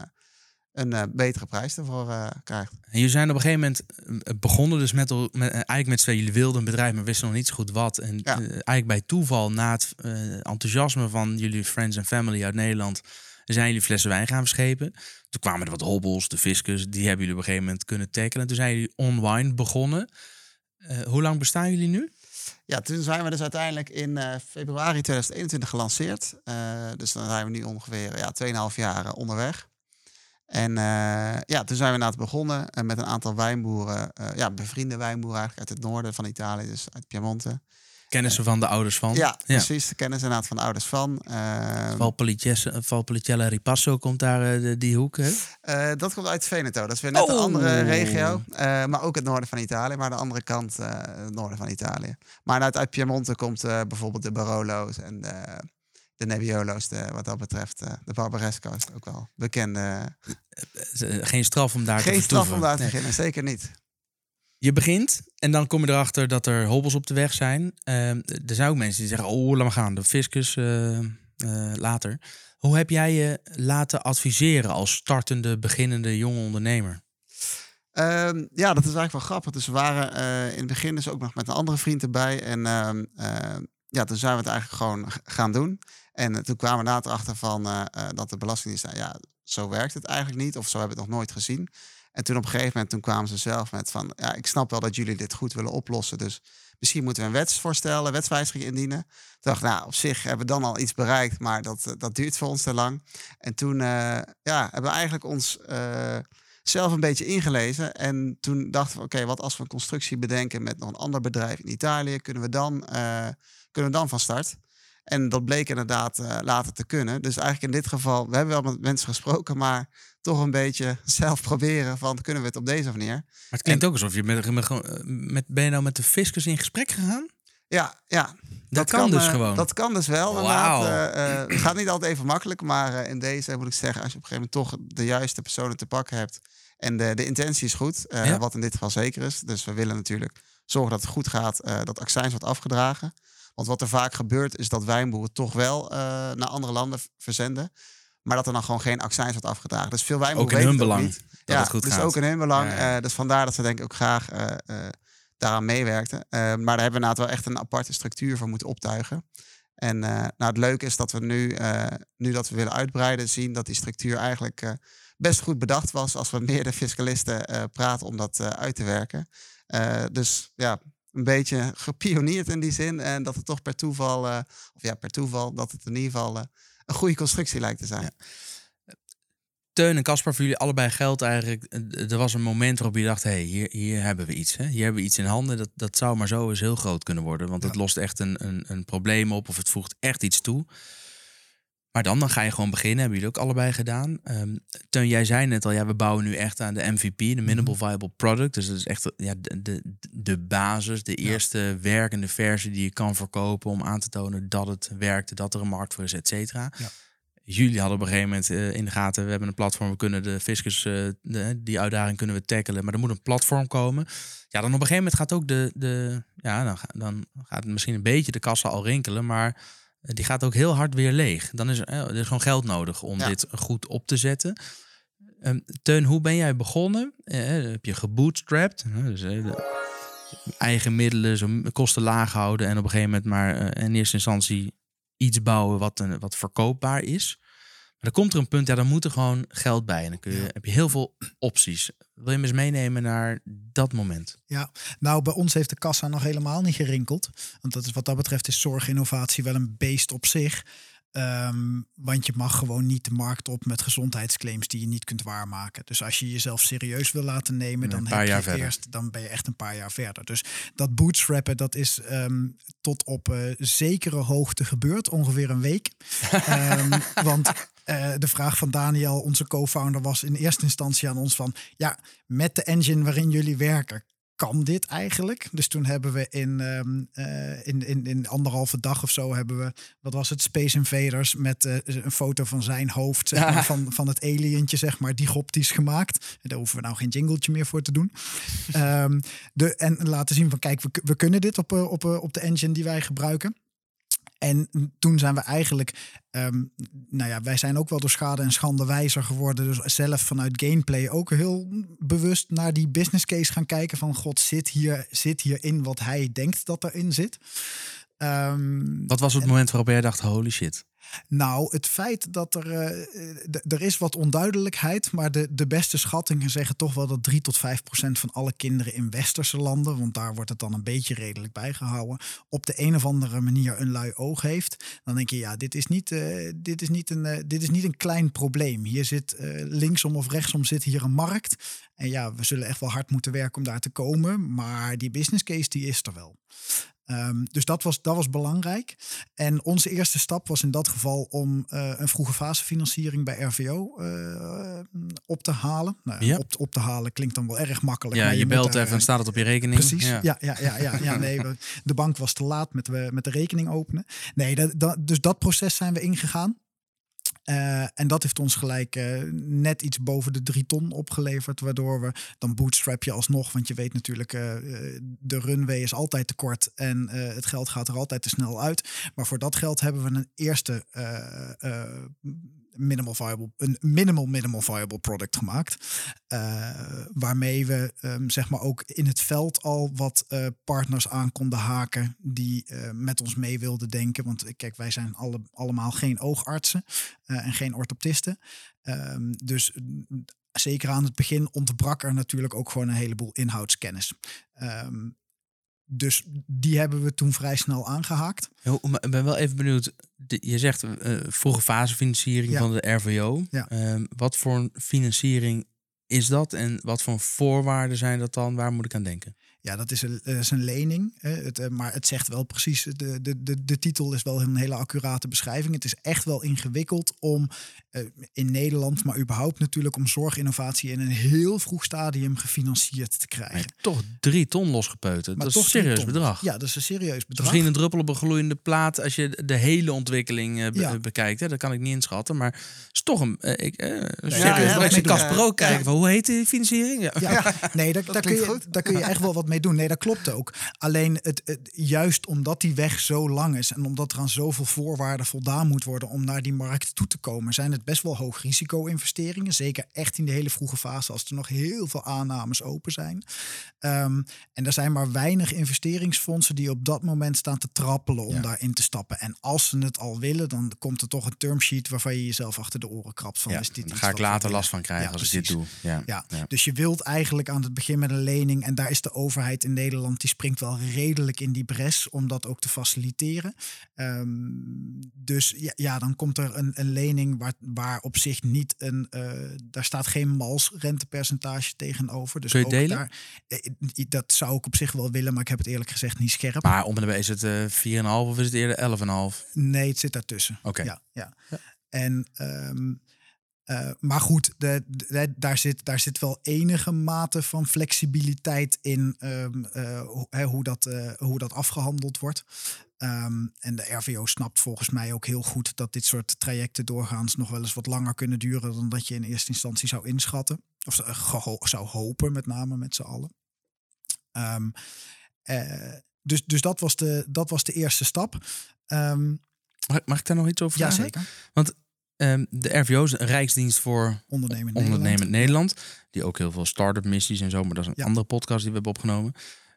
een eh, betere prijs ervoor eh, krijgt. En jullie zijn op een gegeven moment eh, begonnen dus met, met eigenlijk met z'n tweeën. Jullie wilden een bedrijf, maar wisten nog niet zo goed wat. En Ja. eigenlijk bij toeval, na het enthousiasme van jullie friends en family uit Nederland, zijn jullie flessen wijn gaan verschepen. Toen kwamen er wat hobbels, de fiscus, die hebben jullie op een gegeven moment kunnen tackelen. Toen zijn jullie online begonnen. Hoe lang bestaan jullie nu? Ja, toen zijn we dus uiteindelijk in februari 2021 gelanceerd. Dus dan zijn we nu ongeveer ja, 2,5 jaar onderweg. En eh, ja, toen zijn we inderdaad begonnen eh, met een aantal wijnboeren. eh, ja, bevriende wijnboeren eigenlijk uit het noorden van Italië, dus uit Piemonte. Kennen ze van de ouders van? Ja, precies. De kennis inderdaad van de ouders van. Eh, Valpolicella, Ripasso komt daar die hoek. Hè? dat komt uit Veneto. Dat is weer net een Oh. andere regio. maar ook het noorden van Italië. Maar de andere kant, het noorden van Italië. Maar uit, uit Piemonte komt bijvoorbeeld de Barolo's en de, de Nebbiolo's. De, wat dat betreft, eh, de Barbaresco's. Ook wel bekende. Eh, Geen straf om daar te Geen straf om daar te Nee. beginnen, zeker niet. Je begint en dan kom je erachter dat er hobbels op de weg zijn. Ehm, er zijn ook mensen die zeggen, oh, laat maar gaan, de fiscus eh, eh, later. Hoe heb jij je laten adviseren als startende, beginnende jonge ondernemer? Ehm, ja, dat is eigenlijk wel grappig. Dus we waren eh, in het begin dus ook nog met een andere vriend erbij. En ehm, ja, toen zijn we het eigenlijk gewoon gaan doen. En eh, toen kwamen we later achter van eh, eh, dat de Belastingdienst ja, zo werkt het eigenlijk niet. Of zo hebben we het nog nooit gezien. En toen op een gegeven moment toen kwamen ze zelf met van, ja, ik snap wel dat jullie dit goed willen oplossen. Dus misschien moeten we een wetsvoorstel, een wetswijziging indienen. Dacht nou, op zich hebben we dan al iets bereikt, maar dat, dat duurt voor ons te lang. En toen ja, hebben we eigenlijk ons eh, zelf een beetje ingelezen. En toen dachten we, oké, wat als we een constructie bedenken met nog een ander bedrijf in Italië, kunnen we dan, kunnen we dan van start? En dat bleek inderdaad eh, later te kunnen. Dus eigenlijk in dit geval, we hebben wel met mensen gesproken, maar toch een beetje [LAUGHS] zelf proberen van, kunnen we het op deze manier? Maar het klinkt ook alsof je met, eh, met, ben je nou met de fiscus in gesprek gegaan? Ja, ja. Dat, kan, dus eh, gewoon. Dat kan dus wel. Eh, het gaat niet altijd even makkelijk, maar in deze moet ik zeggen, als je op een gegeven moment toch de juiste personen te pakken hebt en de, de intentie is goed, Ja. wat in dit geval zeker is. Dus we willen natuurlijk zorgen dat het goed gaat, dat accijns wordt afgedragen. Want wat er vaak gebeurt is dat wijnboeren toch wel eh, naar andere landen verzenden. Maar dat er dan gewoon geen accijns wordt afgedragen. Dus veel wijnboeren Ook in hun belang niet. dat ja, het goed dus gaat. ook in hun belang. Ja. Eh, dus vandaar dat ze denk ik ook graag eh, daaraan meewerkten. Maar daar hebben we wel echt een aparte structuur voor moeten optuigen. En nou, het leuke is dat we nu, nu dat we willen uitbreiden, zien dat die structuur eigenlijk best goed bedacht was als we [LAUGHS] meerdere fiscalisten eh, praten om dat uit te werken. Dus ja, een beetje gepioneerd in die zin. En dat het toch per toeval, eh, of ja, per toeval, dat het in ieder geval eh, een goede constructie lijkt te zijn. Teun en Caspar, voor jullie allebei geldt eigenlijk. eh, Er was een moment waarop je dacht: hé, hey, hier, hier hebben we iets. Hè? Hier hebben we iets in handen. Dat, dat zou maar zo eens heel groot kunnen worden. Want het lost echt een, een, een probleem op of het voegt echt iets toe. Maar dan, dan ga je gewoon beginnen. Hebben jullie ook allebei gedaan. Teun, jij zei net al, ja, we bouwen nu echt aan de MVP, de Minimal Viable Product. Dus dat is echt ja, de, de, de basis, de eerste werkende versie die je kan verkopen om aan te tonen dat het werkt, dat er een markt voor is, et cetera. Ja. Jullie hadden op een gegeven moment eh, in de gaten, we hebben een platform, we kunnen de fiscus, eh, de, die uitdaging kunnen we tackelen, maar er moet een platform komen. Ja, dan op een gegeven moment gaat ook de, de ja, dan, dan gaat misschien een beetje de kassa al rinkelen, maar die gaat ook heel hard weer leeg. Dan is er, eh, er is gewoon geld nodig om Ja. dit goed op te zetten. Ehm, Teun, hoe ben jij begonnen? Eh, heb je gebootstrapped? Eh, dus, eh, eigen middelen, zo kosten laag houden en op een gegeven moment maar eh, in eerste instantie iets bouwen wat, een, wat verkoopbaar is. Dan komt er een punt, ja, dan moet er gewoon geld bij. En dan kun je, Ja. heb je heel veel opties. Wil je me eens meenemen naar dat moment? Nou, bij ons heeft de kassa nog helemaal niet gerinkeld. Want dat is, wat dat betreft is zorginnovatie wel een beest op zich. Ehm, want je mag gewoon niet de markt op met gezondheidsclaims die je niet kunt waarmaken. Dus als je jezelf serieus wil laten nemen, dan, heb je verder. eerst, dan ben je echt een paar jaar verder. Dus dat bootstrappen, dat is ehm, tot op eh, zekere hoogte gebeurd, ongeveer een week. [LAUGHS] Ehm, want eh, de vraag van Daniel, onze co-founder, was in eerste instantie aan ons van... ja, met de engine waarin jullie werken, kan dit eigenlijk? Dus toen hebben we in, ehm, eh, in, in, in anderhalve dag of zo hebben we, wat was het, Space Invaders met eh, een foto van zijn hoofd, zeg maar, van, van het alientje, zeg maar, digoptisch gemaakt. En daar hoeven we nou geen jingletje meer voor te doen. [LAUGHS] Ehm, de, en laten zien van, kijk, we, we kunnen dit op, op, op de engine die wij gebruiken. En toen zijn we eigenlijk, ehm, nou ja, wij zijn ook wel door schade en schande wijzer geworden. Dus zelf vanuit gameplay ook heel bewust naar die business case gaan kijken van, god, zit hier, zit hierin wat hij denkt dat erin zit? Ehm, Wat was het moment waarop jij dacht, holy shit. nou, het feit dat er. eh, er is wat onduidelijkheid, maar de, de beste schattingen zeggen toch wel dat 3 tot 5 procent van alle kinderen in westerse landen, want daar wordt het dan een beetje redelijk bijgehouden, op de een of andere manier een lui oog heeft. Dan denk je, ja, dit is niet, eh, dit is niet, een, eh, dit is niet een klein probleem. Hier zit linksom of rechtsom zit hier een markt. En ja, we zullen echt wel hard moeten werken om daar te komen, maar die business case die is er wel. Ehm, dus dat was, dat was belangrijk. En onze eerste stap was in dat geval om eh, een vroege fase financiering bij RVO eh, op te halen. Nou, Ja. op, op te halen klinkt dan wel erg makkelijk. Ja, maar je moet belt even en staat het op je rekening. Precies. Ja, ja, ja, ja, ja, [LAUGHS] nee, we- de bank was te laat met, we, met de rekening openen. Nee, dat, dat, dus dat proces zijn we ingegaan. Eh, en dat heeft ons gelijk eh, net iets boven de drie ton opgeleverd. Waardoor we dan bootstrap je alsnog. Want je weet natuurlijk, eh, de runway is altijd te kort. En het geld gaat er altijd te snel uit. Maar voor dat geld hebben we een eerste minimal viable, een minimal minimal viable product gemaakt. Eh, waarmee we ehm, zeg maar ook in het veld al wat eh, partners aan konden haken die eh, met ons mee wilden denken. Want kijk, wij zijn alle, allemaal geen oogartsen en geen orthoptisten. Ehm, dus mm, zeker aan het begin ontbrak er natuurlijk ook gewoon een heleboel inhoudskennis. Ehm, dus die hebben we toen vrij snel aangehaakt. Yo, maar Ik ben wel even benieuwd. De- Je zegt eh, vroege fase financiering Ja. van de RVO. Ja. Ehm, wat voor een financiering is dat en wat voor voorwaarden zijn dat dan? Waar moet ik aan denken? Ja, dat is een, is een lening. Hè. Het, eh, maar het zegt wel precies, de, de, de, de titel is wel een hele accurate beschrijving. Het is echt wel ingewikkeld om eh, in Nederland, maar überhaupt natuurlijk om zorginnovatie in een heel vroeg stadium gefinancierd te krijgen. Maar toch drie ton losgepeuterd. Dat is toch een serieus bedrag. Ja, dat is een serieus bedrag. Misschien een druppel op een gloeiende plaat als je de hele ontwikkeling eh, Ja. bekijkt. Hè? Dat kan ik niet inschatten. Maar het is toch een. eh, ik, eh, ja, serieus. ja, zie ja, Casper ook van hoe heet die financiering? Ja. Ja, nee, daar, daar, kun je, daar kun je echt wel wat mee doen. Nee, dat klopt ook. Alleen het, het, juist omdat die weg zo lang is en omdat er aan zoveel voorwaarden voldaan moet worden om naar die markt toe te komen, zijn het best wel hoog risico investeringen. Zeker echt in de hele vroege fase als er nog heel veel aannames open zijn. Ehm, en er zijn maar weinig investeringsfondsen die op dat moment staan te trappelen om Ja. daarin te stappen. En als ze het al willen, dan komt er toch een termsheet waarvan je jezelf achter de oren krabt. Van, Ja, is dit daar ga ik later last van krijgen Ja, als ik dit doe. Ja. Ja, Ja. dus je wilt eigenlijk aan het begin met een lening. En daar is de overheid in Nederland, die springt wel redelijk in die bres om dat ook te faciliteren. Ehm, dus ja, ja, dan komt er een, een lening waar, waar op zich niet een, eh, daar staat geen mals rentepercentage tegenover. Dus Kun je ook delen? Daar, eh, dat zou ik op zich wel willen, maar ik heb het eerlijk gezegd niet scherp. Maar om en bij is het eh 4,5 of is het eerder 11,5? Nee, het zit daartussen. Oké. Ja, ja. En, ehm, eh, maar goed, de, de- daar, zit, daar zit wel enige mate van flexibiliteit in ehm, eh, hoe, hè, hoe, dat, eh, hoe dat afgehandeld wordt. Ehm, en de RVO snapt volgens mij ook heel goed dat dit soort trajecten doorgaans nog wel eens wat langer kunnen duren dan dat je in eerste instantie zou inschatten. Of zou hopen, met name met z'n allen. Ehm, eh, dus dus dat, was de, dat was de eerste stap. Mag, mag ik daar nog iets over ja, vragen? zeker. Ehm, de RVO is een Rijksdienst voor Ondernemend Nederland. Nederland. Die ook heel veel start-up missies en zo, maar dat is een Ja. andere podcast die we hebben opgenomen,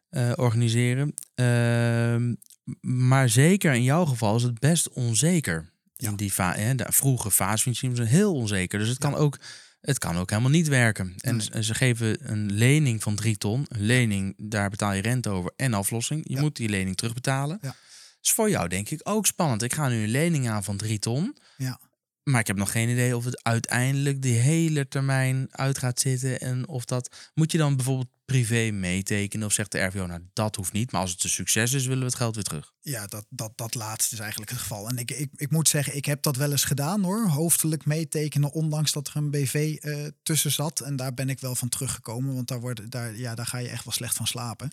eh, organiseren. Ehm, maar zeker in jouw geval is het best onzeker. Ja. In die fa- hè, de vroege fase vind je het heel onzeker. Dus het kan ook, het kan ook helemaal niet werken. En Nee. ze- geven een lening van drie ton. Een lening, daar betaal je rente over en aflossing. Je moet die lening terugbetalen. Ja. is voor jou denk ik ook spannend. Ik ga nu een lening aan van drie ton. Ja. Maar ik heb nog geen idee of het uiteindelijk de hele termijn uit gaat zitten. En of dat. Moet je dan bijvoorbeeld privé meetekenen? Of zegt de RVO, nou dat hoeft niet. Maar als het een succes is, willen we het geld weer terug. Ja, dat, dat, dat laatste is eigenlijk het geval. En ik, ik, ik moet zeggen, ik heb dat wel eens gedaan hoor. Hoofdelijk meetekenen, ondanks dat er een BV eh, tussen zat. En daar ben ik wel van teruggekomen, want daar, wordt, daar, ja, daar ga je echt wel slecht van slapen.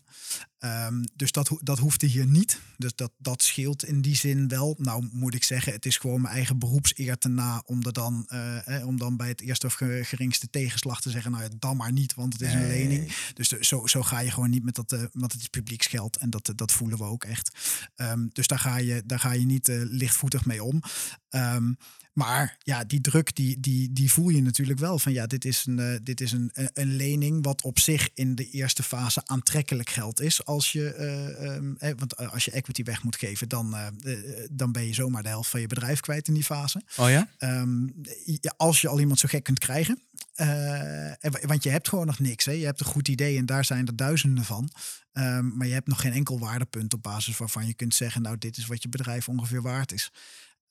Ehm, dus dat, dat hoefde hier niet. Dus dat, dat scheelt in die zin wel. Nou moet ik zeggen, het is gewoon mijn eigen beroepseer te na om, er dan, eh, eh, om dan bij het eerste of ge- geringste tegenslag te zeggen, nou ja, dan maar niet, want het is een lening. Dus de- zo, zo ga je gewoon niet met dat, eh want het is publieksgeld en dat, dat voelen we ook echt. Ehm, dus daar ga je, daar ga je niet lichtvoetig mee om. Ehm, maar ja, die druk die, die, die voel je natuurlijk wel. Van ja, dit is, een, eh, dit is een, een- een lening wat op zich in de eerste fase aantrekkelijk geld is. Als je, eh, ehm, eh, want eh, als je equity weg moet geven, dan, eh, eh, dan ben je zomaar de helft van je bedrijf kwijt in die fase. Oh ja? Ehm, ja, als je al iemand zo gek kunt krijgen. Eh, en wa- want je hebt gewoon nog niks. Hè? Je hebt een goed idee en daar zijn er duizenden van. Ehm, maar je hebt nog geen enkel waardepunt op basis waarvan je kunt zeggen, nou, dit is wat je bedrijf ongeveer waard is.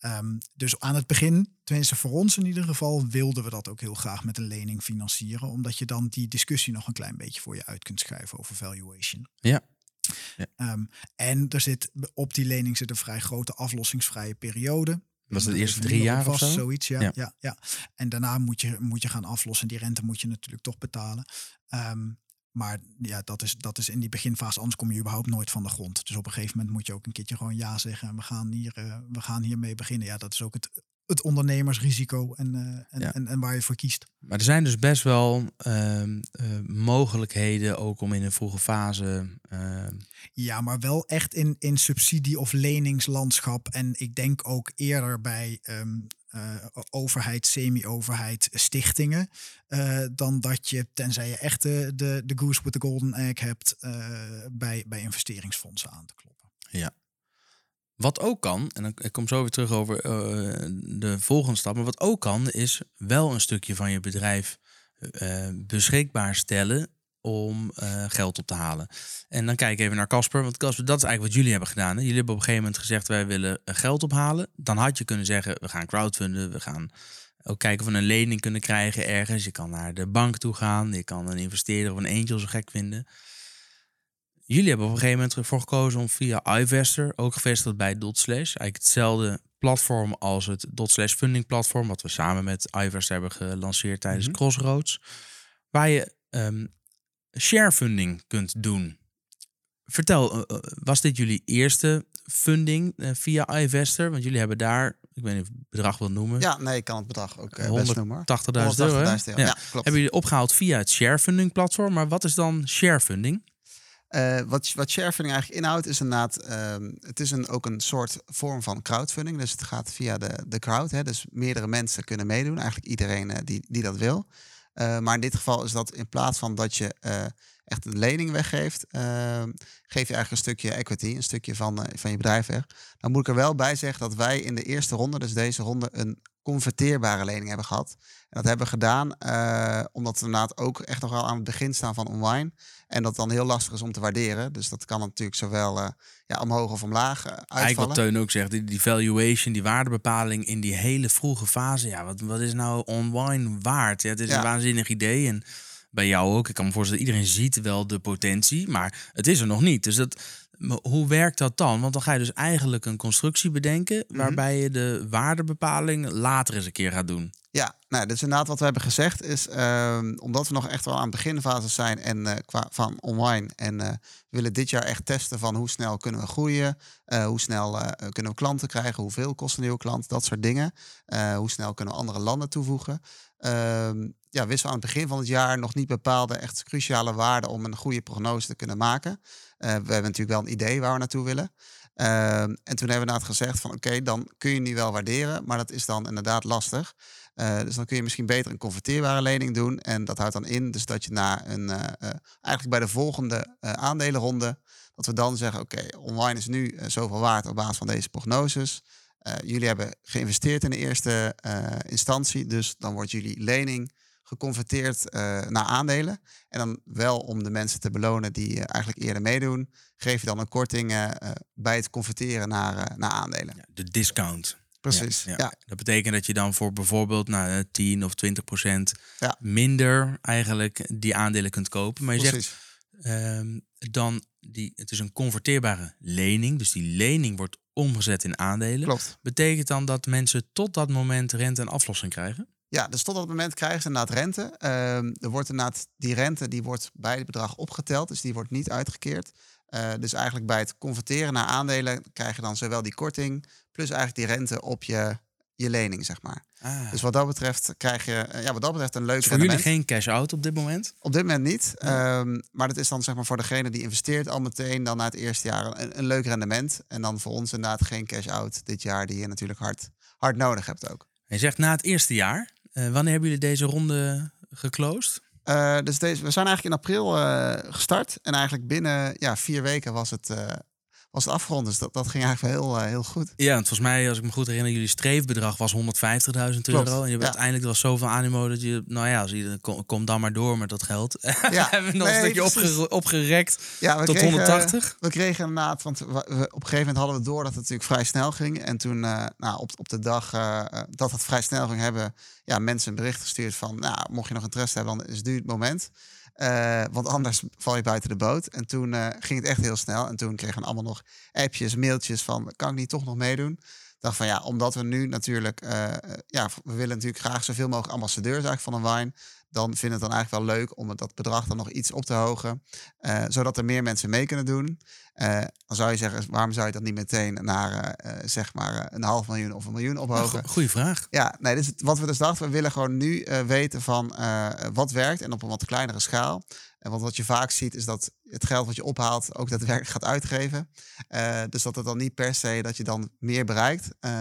Ehm, dus aan het begin, tenminste voor ons in ieder geval, wilden we dat ook heel graag met een lening financieren. Omdat je dan die discussie nog een klein beetje voor je uit kunt schuiven over valuation. Ja. Ja. Ehm, en er zit op die lening zit een vrij grote aflossingsvrije periode. Was het de eerste Even drie jaar of zo? Zoiets, ja, Ja. ja. Ja, En daarna moet je, moet je gaan aflossen. Die rente moet je natuurlijk toch betalen. Ehm, maar ja, dat is, dat is in die beginfase, anders kom je überhaupt nooit van de grond. Dus op een gegeven moment moet je ook een keertje gewoon ja zeggen. En we gaan, hier, eh, we gaan hiermee beginnen. Ja, dat is ook het, het ondernemersrisico en, eh, en, Ja. en, en waar je voor kiest. Maar er zijn dus best wel ehm, eh, mogelijkheden ook om in een vroege fase. ehm, Ja, maar wel echt in, in subsidie- of leningslandschap. En ik denk ook eerder bij ehm, eh, overheid, semi-overheid, stichtingen. eh, dan dat je, tenzij je echt de, de, de goose with the golden egg hebt, eh, bij, bij investeringsfondsen aan te kloppen. Wat ook kan, en dan, ik kom zo weer terug over de volgende stap. Maar wat ook kan, is wel een stukje van je bedrijf beschikbaar stellen om eh, geld op te halen. En dan kijk ik even naar Casper. Want Casper, dat is eigenlijk wat jullie hebben gedaan. Hè? Jullie hebben op een gegeven moment gezegd, wij willen eh, geld ophalen. Dan had je kunnen zeggen, we gaan crowdfunden. We gaan ook kijken of we een lening kunnen krijgen ergens. Je kan naar de bank toe gaan. Je kan een investeerder of een angel zo gek vinden. Jullie hebben op een gegeven moment ervoor gekozen om via iVester, ook gevestigd bij Dotslash, eigenlijk hetzelfde platform als het Dotslash funding platform, wat we samen met iVester hebben gelanceerd tijdens Mhm. Crossroads, waar je ehm share funding kunt doen. Vertel, eh, eh, was dit jullie eerste funding eh, via iVester? Want jullie hebben daar, ik weet niet of je het bedrag wil noemen, Ja, nee, ik kan het bedrag ook best 180.000 noemen. hoor. euro. hè? 180.000 euro. Ja. Ja, klopt. Hebben jullie opgehaald via het share funding platform, maar wat is dan share funding? Eh, wat, wat sharefunding eigenlijk inhoudt, is inderdaad, ehm, het is een, ook een soort vorm van crowdfunding. Dus het gaat via de, de crowd. Hè, dus meerdere mensen kunnen meedoen. Eigenlijk iedereen die, die dat wil. Eh, maar in dit geval is dat in plaats van dat je eh, echt een lening weggeeft, ehm, geef je eigenlijk een stukje equity, een stukje van, eh, van je bedrijf weg. Dan moet ik er wel bij zeggen dat wij in de eerste ronde, dus deze ronde, een converteerbare lening hebben gehad. En dat hebben we gedaan eh, omdat we inderdaad ook echt nog wel aan het begin staan van online. En dat dan heel lastig is om te waarderen. Dus dat kan natuurlijk zowel eh, ja, omhoog of omlaag eh, Eigenlijk uitvallen. wat Teun ook zegt, die, die valuation, die waardebepaling in die hele vroege fase. Ja, wat, wat is nou online waard? Ja, het is Ja. een waanzinnig idee. En bij jou ook. Ik kan me voorstellen, iedereen ziet wel de potentie, maar het is er nog niet. Dus dat hoe werkt dat dan? Want dan ga je dus eigenlijk een constructie bedenken... Mhm. waarbij je de waardebepaling later eens een keer gaat doen. Ja, nou, dus inderdaad wat we hebben gezegd is, ehm, omdat we nog echt wel aan beginfase zijn en eh, qua van online en we willen dit jaar echt testen van hoe snel kunnen we groeien, eh, hoe snel kunnen we klanten krijgen, hoeveel kost een nieuwe klant, dat soort dingen. Hoe snel kunnen we andere landen toevoegen. Ehm, ja, wisten we aan het begin van het jaar nog niet bepaalde echt cruciale waarden om een goede prognose te kunnen maken. Eh, we hebben natuurlijk wel een idee waar we naartoe willen. Ehm, en toen hebben we inderdaad gezegd van oké, dan kun je die wel waarderen, maar dat is dan inderdaad lastig. Eh, dus dan kun je misschien beter een converteerbare lening doen. En dat houdt dan in dus dat je na een, eh, eigenlijk bij de volgende aandelenronde, dat we dan zeggen, oké, online is nu zoveel waard op basis van deze prognoses. Eh, jullie hebben geïnvesteerd in de eerste eh, instantie, dus dan wordt jullie lening geconverteerd eh, naar aandelen. En dan wel om de mensen te belonen die eigenlijk eerder meedoen, geef je dan een korting bij het converteren naar, naar aandelen. Ja, de discount. Precies. Ja, ja. Dat betekent dat je dan voor bijvoorbeeld nou, eh, 10 of 20 procent minder eigenlijk die aandelen kunt kopen. Maar je zegt precies. ehm, dan, die, het is een converteerbare lening. Dus die lening wordt omgezet in aandelen. Klopt. Betekent dan dat mensen tot dat moment rente en aflossing krijgen? Ja, dus tot dat moment krijgen ze inderdaad rente. Ehm, er wordt inderdaad, die rente die wordt bij het bedrag opgeteld, dus die wordt niet uitgekeerd. Eh, dus eigenlijk bij het converteren naar aandelen krijg je dan zowel die korting, plus eigenlijk die rente op je, je lening, zeg maar. Ah. Dus wat dat betreft krijg je, eh, ja, wat dat betreft een leuk Dus voor jullie rendement. geen cash-out op dit moment? Op dit moment niet. Ehm, maar dat is dan zeg maar voor degene die investeert al meteen dan na het eerste jaar een, een leuk rendement. En dan voor ons inderdaad geen cash-out dit jaar die je natuurlijk hard, hard nodig hebt ook. Je zegt na het eerste jaar. Eh, wanneer hebben jullie deze ronde geclosed? Eh, dus deze, we zijn eigenlijk in april gestart. En eigenlijk binnen ja, vier weken was het, was het afgerond. Dus dat, dat ging eigenlijk wel heel, eh, heel goed. Ja, want volgens mij, als ik me goed herinner, jullie streefbedrag was 150.000 euro. En je hebt ja. uiteindelijk was zoveel animo dat je, nou ja, als je, kom, kom dan maar door met dat geld. [LAUGHS] Ja, hebben we nog nee, een stukje opgerekt Ja, we tot kregen, 180. We kregen inderdaad, want we, we- op een gegeven moment hadden we door dat het natuurlijk vrij snel ging. En toen, eh, nou, op, op de dag eh, dat het vrij snel ging, hebben ja, mensen een bericht gestuurd van, nou, mocht je nog interesse hebben, dan is het nu het moment. Eh, want anders val je buiten de boot. En toen eh, ging het echt heel snel. En toen kregen we allemaal nog appjes, mailtjes van, kan ik niet toch nog meedoen? Dacht van ja, omdat we nu natuurlijk, eh, ja, we willen natuurlijk graag zoveel mogelijk ambassadeurs eigenlijk van een wine. Dan vinden we het dan eigenlijk wel leuk om het- dat bedrag dan nog iets op te hogen. eh, zodat er meer mensen mee kunnen doen. Eh, dan zou je zeggen, waarom zou je dat niet meteen naar zeg maar een half miljoen of een miljoen ophogen? Go- Goeie vraag. Ja, nee, dus wat we dus dachten, we willen gewoon nu weten van wat werkt en op een wat kleinere schaal. En want wat je vaak ziet is dat het geld wat je ophaalt ook daadwerkelijk gaat uitgeven. Eh, dus dat het dan niet per se dat je dan meer bereikt, eh,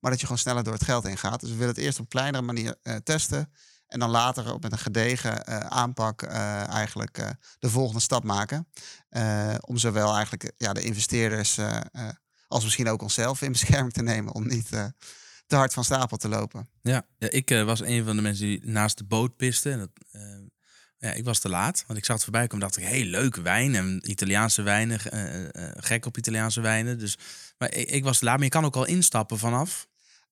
maar dat je gewoon sneller door het geld heen gaat. Dus we willen het eerst op kleinere manier eh, testen. En dan later ook met een gedegen aanpak eigenlijk de volgende stap maken. Om zowel eigenlijk ja, de investeerders als misschien ook onszelf in bescherming te nemen. Om niet te hard van stapel te lopen. Ja, ja ik was een van de mensen die naast de boot piste. En dat, ja, ik was te laat, want ik zag het voorbij komen. dacht ik, hey, leuke wijn en Italiaanse wijnen. eh, eh, gek op Italiaanse wijnen. Dus, maar ik, ik was te laat, maar je kan ook al instappen vanaf.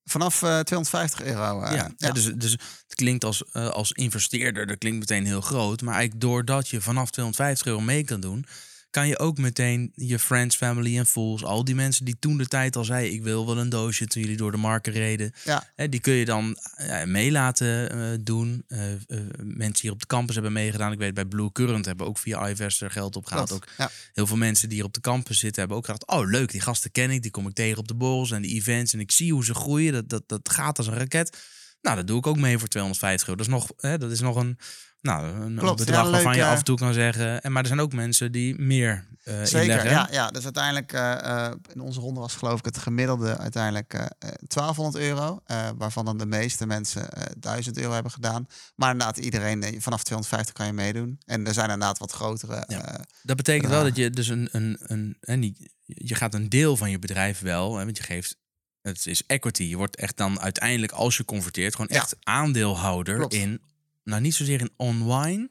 Vanaf eh, 250 euro. eh, ja, ja, dus, dus het klinkt als, eh, als investeerder, dat klinkt meteen heel groot. Maar eigenlijk doordat je vanaf 250 euro mee kan doen, kan je ook meteen je friends, family en fools, al die mensen die toen de tijd al zeiden, ik wil wel een doosje toen jullie door de marken reden, Ja. hè, die kun je dan ja, mee laten eh, doen. Eh, eh, mensen hier op de campus hebben meegedaan. Ik weet bij Blue Current hebben ook via iVester geld opgehaald. Klopt. Ook Ja. heel veel mensen die hier op de campus zitten hebben ook gedacht, oh leuk, die gasten ken ik, die kom ik tegen op de borrels en de events en ik zie hoe ze groeien. Dat, dat, dat gaat als een raket. Nou, dat doe ik ook mee voor 250 euro. Dat is nog, hè, dat is nog een, nou, een Klopt, bedrag ja, waarvan leuk, je eh, af en toe kan zeggen. En, maar er zijn ook mensen die meer eh Zeker, inleggen. ja, ja. Dus uiteindelijk, eh, eh, in onze ronde was geloof ik het gemiddelde uiteindelijk eh, eh, 1200 euro. eh, waarvan dan de meeste mensen eh 1000 euro hebben gedaan. Maar inderdaad, iedereen eh, vanaf 250 kan je meedoen. En er zijn inderdaad wat grotere. Ja. eh, Dat betekent wel dat je dus een, een, een, en niet, je gaat een deel van je bedrijf wel, hè, want je geeft, het is equity. Je wordt echt dan uiteindelijk, als je converteert, gewoon Ja. echt aandeelhouder Klopt. in, nou niet zozeer in online,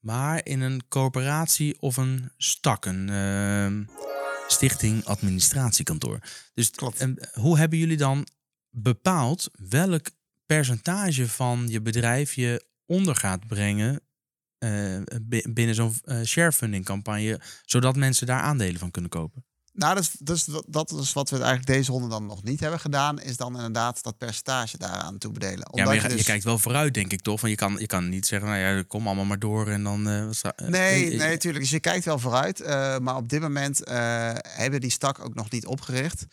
maar in een corporatie of een stak, een ehm, stichting administratiekantoor. Dus Klopt. en hoe hebben jullie dan bepaald welk percentage van je bedrijf je onder gaat brengen eh, bi- binnen zo'n eh, sharefunding campagne, zodat mensen daar aandelen van kunnen kopen? Nou, dat is, dus dat, is wat we eigenlijk deze ronde dan nog niet hebben gedaan. Is dan inderdaad dat percentage daaraan toebedelen. Ja, maar je, je ga- je dus- kijkt wel vooruit, denk ik toch? Want je kan, je kan niet zeggen, nou ja, kom allemaal maar door en dan... eh, eh, Nee, eh, nee, natuurlijk. Dus je kijkt wel vooruit. maar op dit moment hebben die stak ook nog niet opgericht.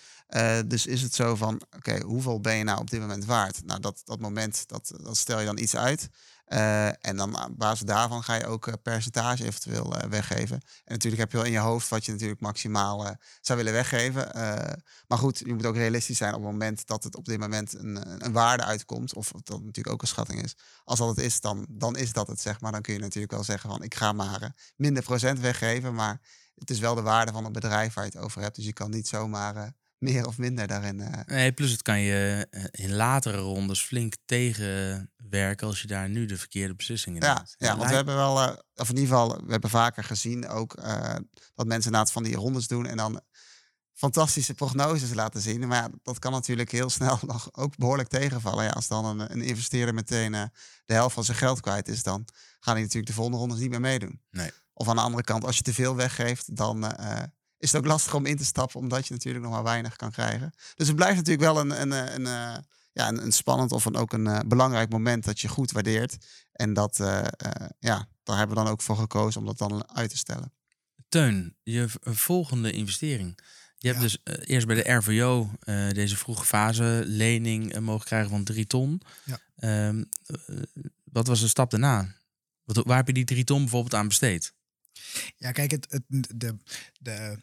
Dus is het zo van, oké, hoeveel ben je nou op dit moment waard? Nou, dat, dat moment, dat, dat stel je dan iets uit. Eh, en dan op basis daarvan ga je ook eh, percentage eventueel eh, weggeven. En natuurlijk heb je wel in je hoofd wat je natuurlijk maximaal eh, zou willen weggeven. Eh, maar goed, je moet ook realistisch zijn op het moment dat het op dit moment een, een waarde uitkomt. Of dat natuurlijk ook een schatting is. Als dat het is, dan, dan is dat het, zeg maar. Dan kun je natuurlijk wel zeggen van, ik ga maar eh, minder procent weggeven. Maar het is wel de waarde van het bedrijf waar je het over hebt. Dus je kan niet zomaar eh, [LAUGHS] meer of minder daarin... eh, Nee, plus het kan je eh, in latere rondes flink tegenwerken als je daar nu de verkeerde beslissingen Ja, neemt. ja, want we hebben wel, eh, of in ieder geval, we hebben vaker gezien ook dat mensen inderdaad van die rondes doen en dan fantastische prognoses laten zien. Maar ja, dat kan natuurlijk heel snel [LAUGHS] nog ook behoorlijk tegenvallen. Ja, als dan een, een investeerder meteen de helft van zijn geld kwijt is, dan gaan die natuurlijk de volgende rondes niet meer meedoen. Nee. Of aan de andere kant, als je te veel weggeeft, dan is het ook lastig om in te stappen, omdat je natuurlijk nog maar weinig kan krijgen. Dus het blijft natuurlijk wel een, een, eh, een, eh, ja, een, een spannend of een, ook een eh, belangrijk moment dat je goed waardeert. En dat, ja, daar hebben we dan ook voor gekozen om dat dan uit te stellen. Teun, je volgende investering. Je hebt Ja. dus eerst bij de RVO deze vroege fase lening mogen krijgen van drie ton. Ja. Ehm, eh, wat was de stap daarna? Wat, waar heb je die drie ton bijvoorbeeld aan besteed? Ja, kijk, het, het, de, de,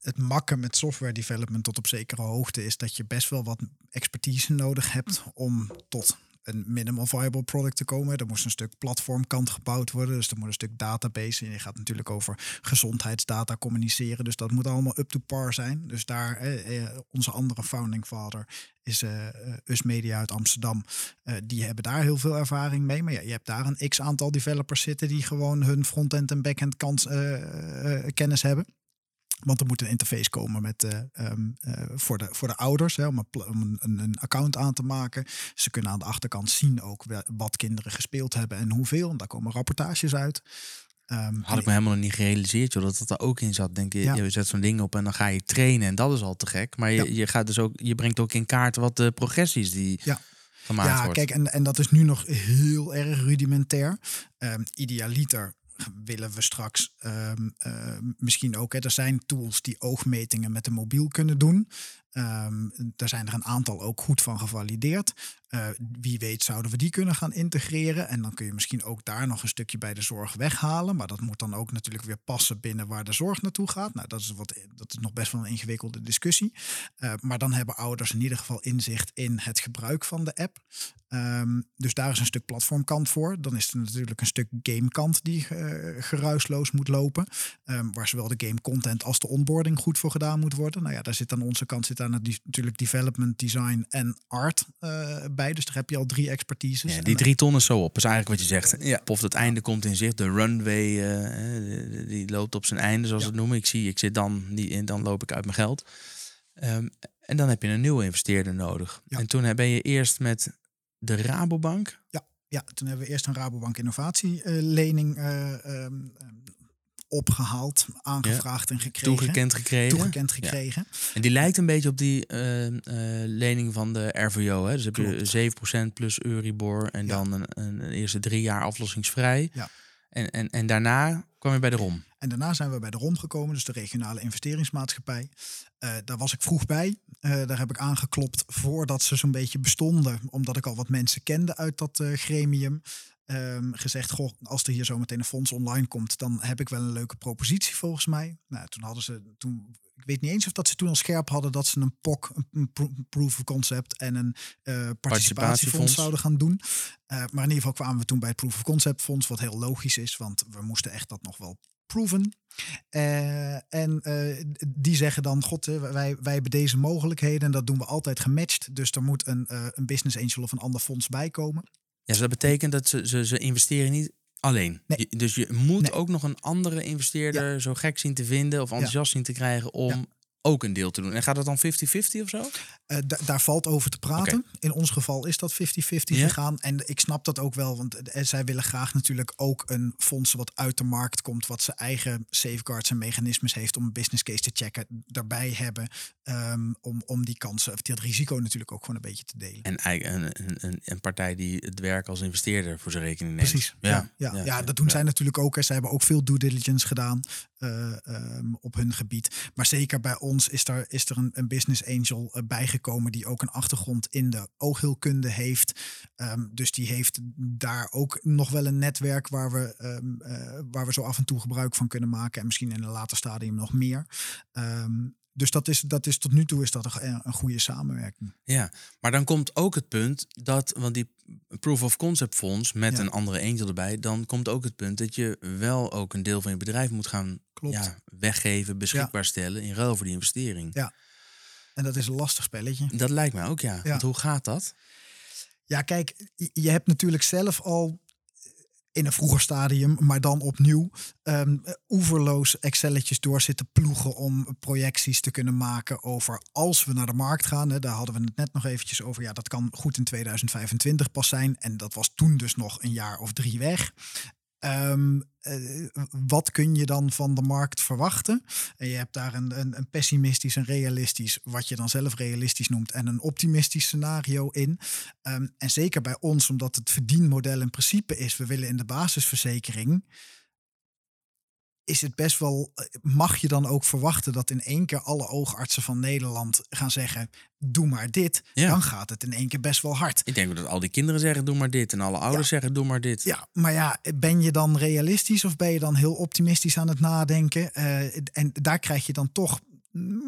het makken met software development tot op zekere hoogte is dat je best wel wat expertise nodig hebt om tot een minimal viable product te komen. Er moest een stuk platformkant gebouwd worden, dus er moet een stuk database. En je gaat natuurlijk over gezondheidsdata communiceren, dus dat moet allemaal up to par zijn. Dus daar, eh, onze andere founding father is eh, US Media uit Amsterdam. Eh, die hebben daar heel veel ervaring mee. Maar ja, je hebt daar een x aantal developers zitten die gewoon hun frontend en backend eh, kennis hebben. Want er moet een interface komen met, eh, ehm, eh, voor, de, voor de ouders hè, om, een, om een, account aan te maken. Ze kunnen aan de achterkant zien ook wat kinderen gespeeld hebben en hoeveel. En daar komen rapportages uit. Ehm, Had ik me helemaal nog niet gerealiseerd joh, dat dat er ook in zat. Denk je, Ja. je zet zo'n ding op en dan ga je trainen en dat is al te gek. Maar je, Ja. je, gaat dus ook, je brengt ook in kaart wat de progressies die Ja. gemaakt ja, wordt. kijk, en, en dat is nu nog heel erg rudimentair. Ehm, idealiter willen we straks ehm, eh, misschien ook. Hè, er zijn tools die oogmetingen met de mobiel kunnen doen. Ehm daar zijn er een aantal ook goed van gevalideerd. Eh, wie weet zouden we die kunnen gaan integreren. En dan kun je misschien ook daar nog een stukje bij de zorg weghalen. Maar dat moet dan ook natuurlijk weer passen binnen waar de zorg naartoe gaat. Nou, dat is, wat, dat is nog best wel een ingewikkelde discussie. Eh, maar dan hebben ouders in ieder geval inzicht in het gebruik van de app. Ehm, dus daar is een stuk platformkant voor. Dan is er natuurlijk een stuk gamekant die eh, geruisloos moet lopen. Ehm, waar zowel de game content als de onboarding goed voor gedaan moet worden. Nou ja, daar zit aan onze kant zit die- natuurlijk development, design en art eh, bij. Dus daar heb je al drie expertises. Ja, die drie ton is zo op, is eigenlijk wat je zegt. Ja. Of het einde komt in zicht, de runway eh, eh, die loopt op zijn einde, zoals Ja. we het noemen. Ik zie, ik zit dan niet in, dan loop ik uit mijn geld. Ehm, en dan heb je een nieuwe investeerder nodig. Ja. En toen ben je eerst met de Rabobank. Ja, toen hebben we eerst een Rabobank innovatielening eh, ehm, ehm, opgehaald, aangevraagd en gekregen. toegekend gekregen. Toegekend gekregen. En die lijkt een beetje op die eh, eh, lening van de RVO. Hè? Dus heb Klopt. je 7% plus Euribor en dan een, een, eerste drie jaar aflossingsvrij. Ja. En, en, en daarna kwam je bij de ROM. En daarna zijn we bij de ROM gekomen, dus de regionale investeringsmaatschappij. Eh, daar was ik vroeg bij. Eh, daar heb ik aangeklopt voordat ze zo'n beetje bestonden, omdat ik al wat mensen kende uit dat gremium. Ehm, gezegd, goh, als er hier zo meteen een fonds online komt, dan heb ik wel een leuke propositie volgens mij. Nou, toen hadden ze, toen, ik weet niet eens of dat ze toen al scherp hadden dat ze een POC, een- een pro- proof of concept en een eh, participatiefonds zouden gaan doen. Eh, maar in ieder geval kwamen we toen bij het proof of concept fonds, wat heel logisch is, want we moesten echt dat nog wel proeven. Eh, en die zeggen dan, god, wij, wij hebben deze mogelijkheden en dat doen we altijd gematcht. Dus er moet een, een business angel of een ander fonds bij komen. Ja, dus dat betekent dat ze, ze, ze investeren niet alleen. Nee. Je- dus je moet Nee. ook nog een andere investeerder zo gek zien te vinden of enthousiast zien te krijgen om. Ook een deel te doen. En gaat dat dan 50-50 of zo? Eh, da- daar valt over te praten. In ons geval is dat 50-50 Ja. gegaan. En ik snap dat ook wel, want eh, zij willen graag natuurlijk ook een fonds wat uit de markt komt, wat zijn eigen safeguards en mechanismes heeft om een business case te checken, daarbij hebben. ehm, om, om die kansen, of dat risico natuurlijk ook gewoon een beetje te delen. En een, een, een, een partij die het werk als investeerder voor zijn rekening neemt. Precies. Ja, ja, ja, dat doen zij natuurlijk ook. Hè. Zij hebben ook veel due diligence gedaan eh, ehm, op hun gebied. Maar zeker bij ons is er, is er een, een business angel eh, bijgekomen die ook een achtergrond in de oogheelkunde heeft. Ehm, dus die heeft daar ook nog wel een netwerk waar we, ehm, eh, waar we zo af en toe gebruik van kunnen maken. En misschien in een later stadium nog meer. Dus dat is, dat is tot nu toe is dat een, een goede samenwerking. Ja, maar dan komt ook het punt dat, want die proof of concept fonds met Ja. een andere angel erbij, dan komt ook het punt dat je wel ook een deel van je bedrijf moet gaan Klopt. ja, weggeven, beschikbaar stellen in ruil voor die investering. Ja. En dat is een lastig spelletje. Dat lijkt mij ook, ja. Ja. Want hoe gaat dat? Ja, kijk, je- hebt natuurlijk zelf al in een vroeger stadium, maar dan opnieuw, ehm oeverloos Excelletjes door zitten ploegen om projecties te kunnen maken over als we naar de markt gaan. Hè, daar hadden we het net nog eventjes over. Ja, dat kan goed in 2025 pas zijn. En dat was toen dus nog een jaar of drie weg. Ehm, eh, wat kun je dan van de markt verwachten? En je hebt daar een, een, pessimistisch, een realistisch, wat je dan zelf realistisch noemt, en een optimistisch scenario in. Ehm, en zeker bij ons, omdat het verdienmodel in principe is, we willen in de basisverzekering. Is het best wel, eh, mag je dan ook verwachten dat in één keer alle oogartsen van Nederland gaan zeggen: doe maar dit, Ja. dan gaat het in één keer best wel hard. Ik denk dat al die kinderen zeggen, doe maar dit. En alle ouders zeggen, doe maar dit. Ja, maar ja, ben je dan realistisch of ben je dan heel optimistisch aan het nadenken? Eh, en daar krijg je dan toch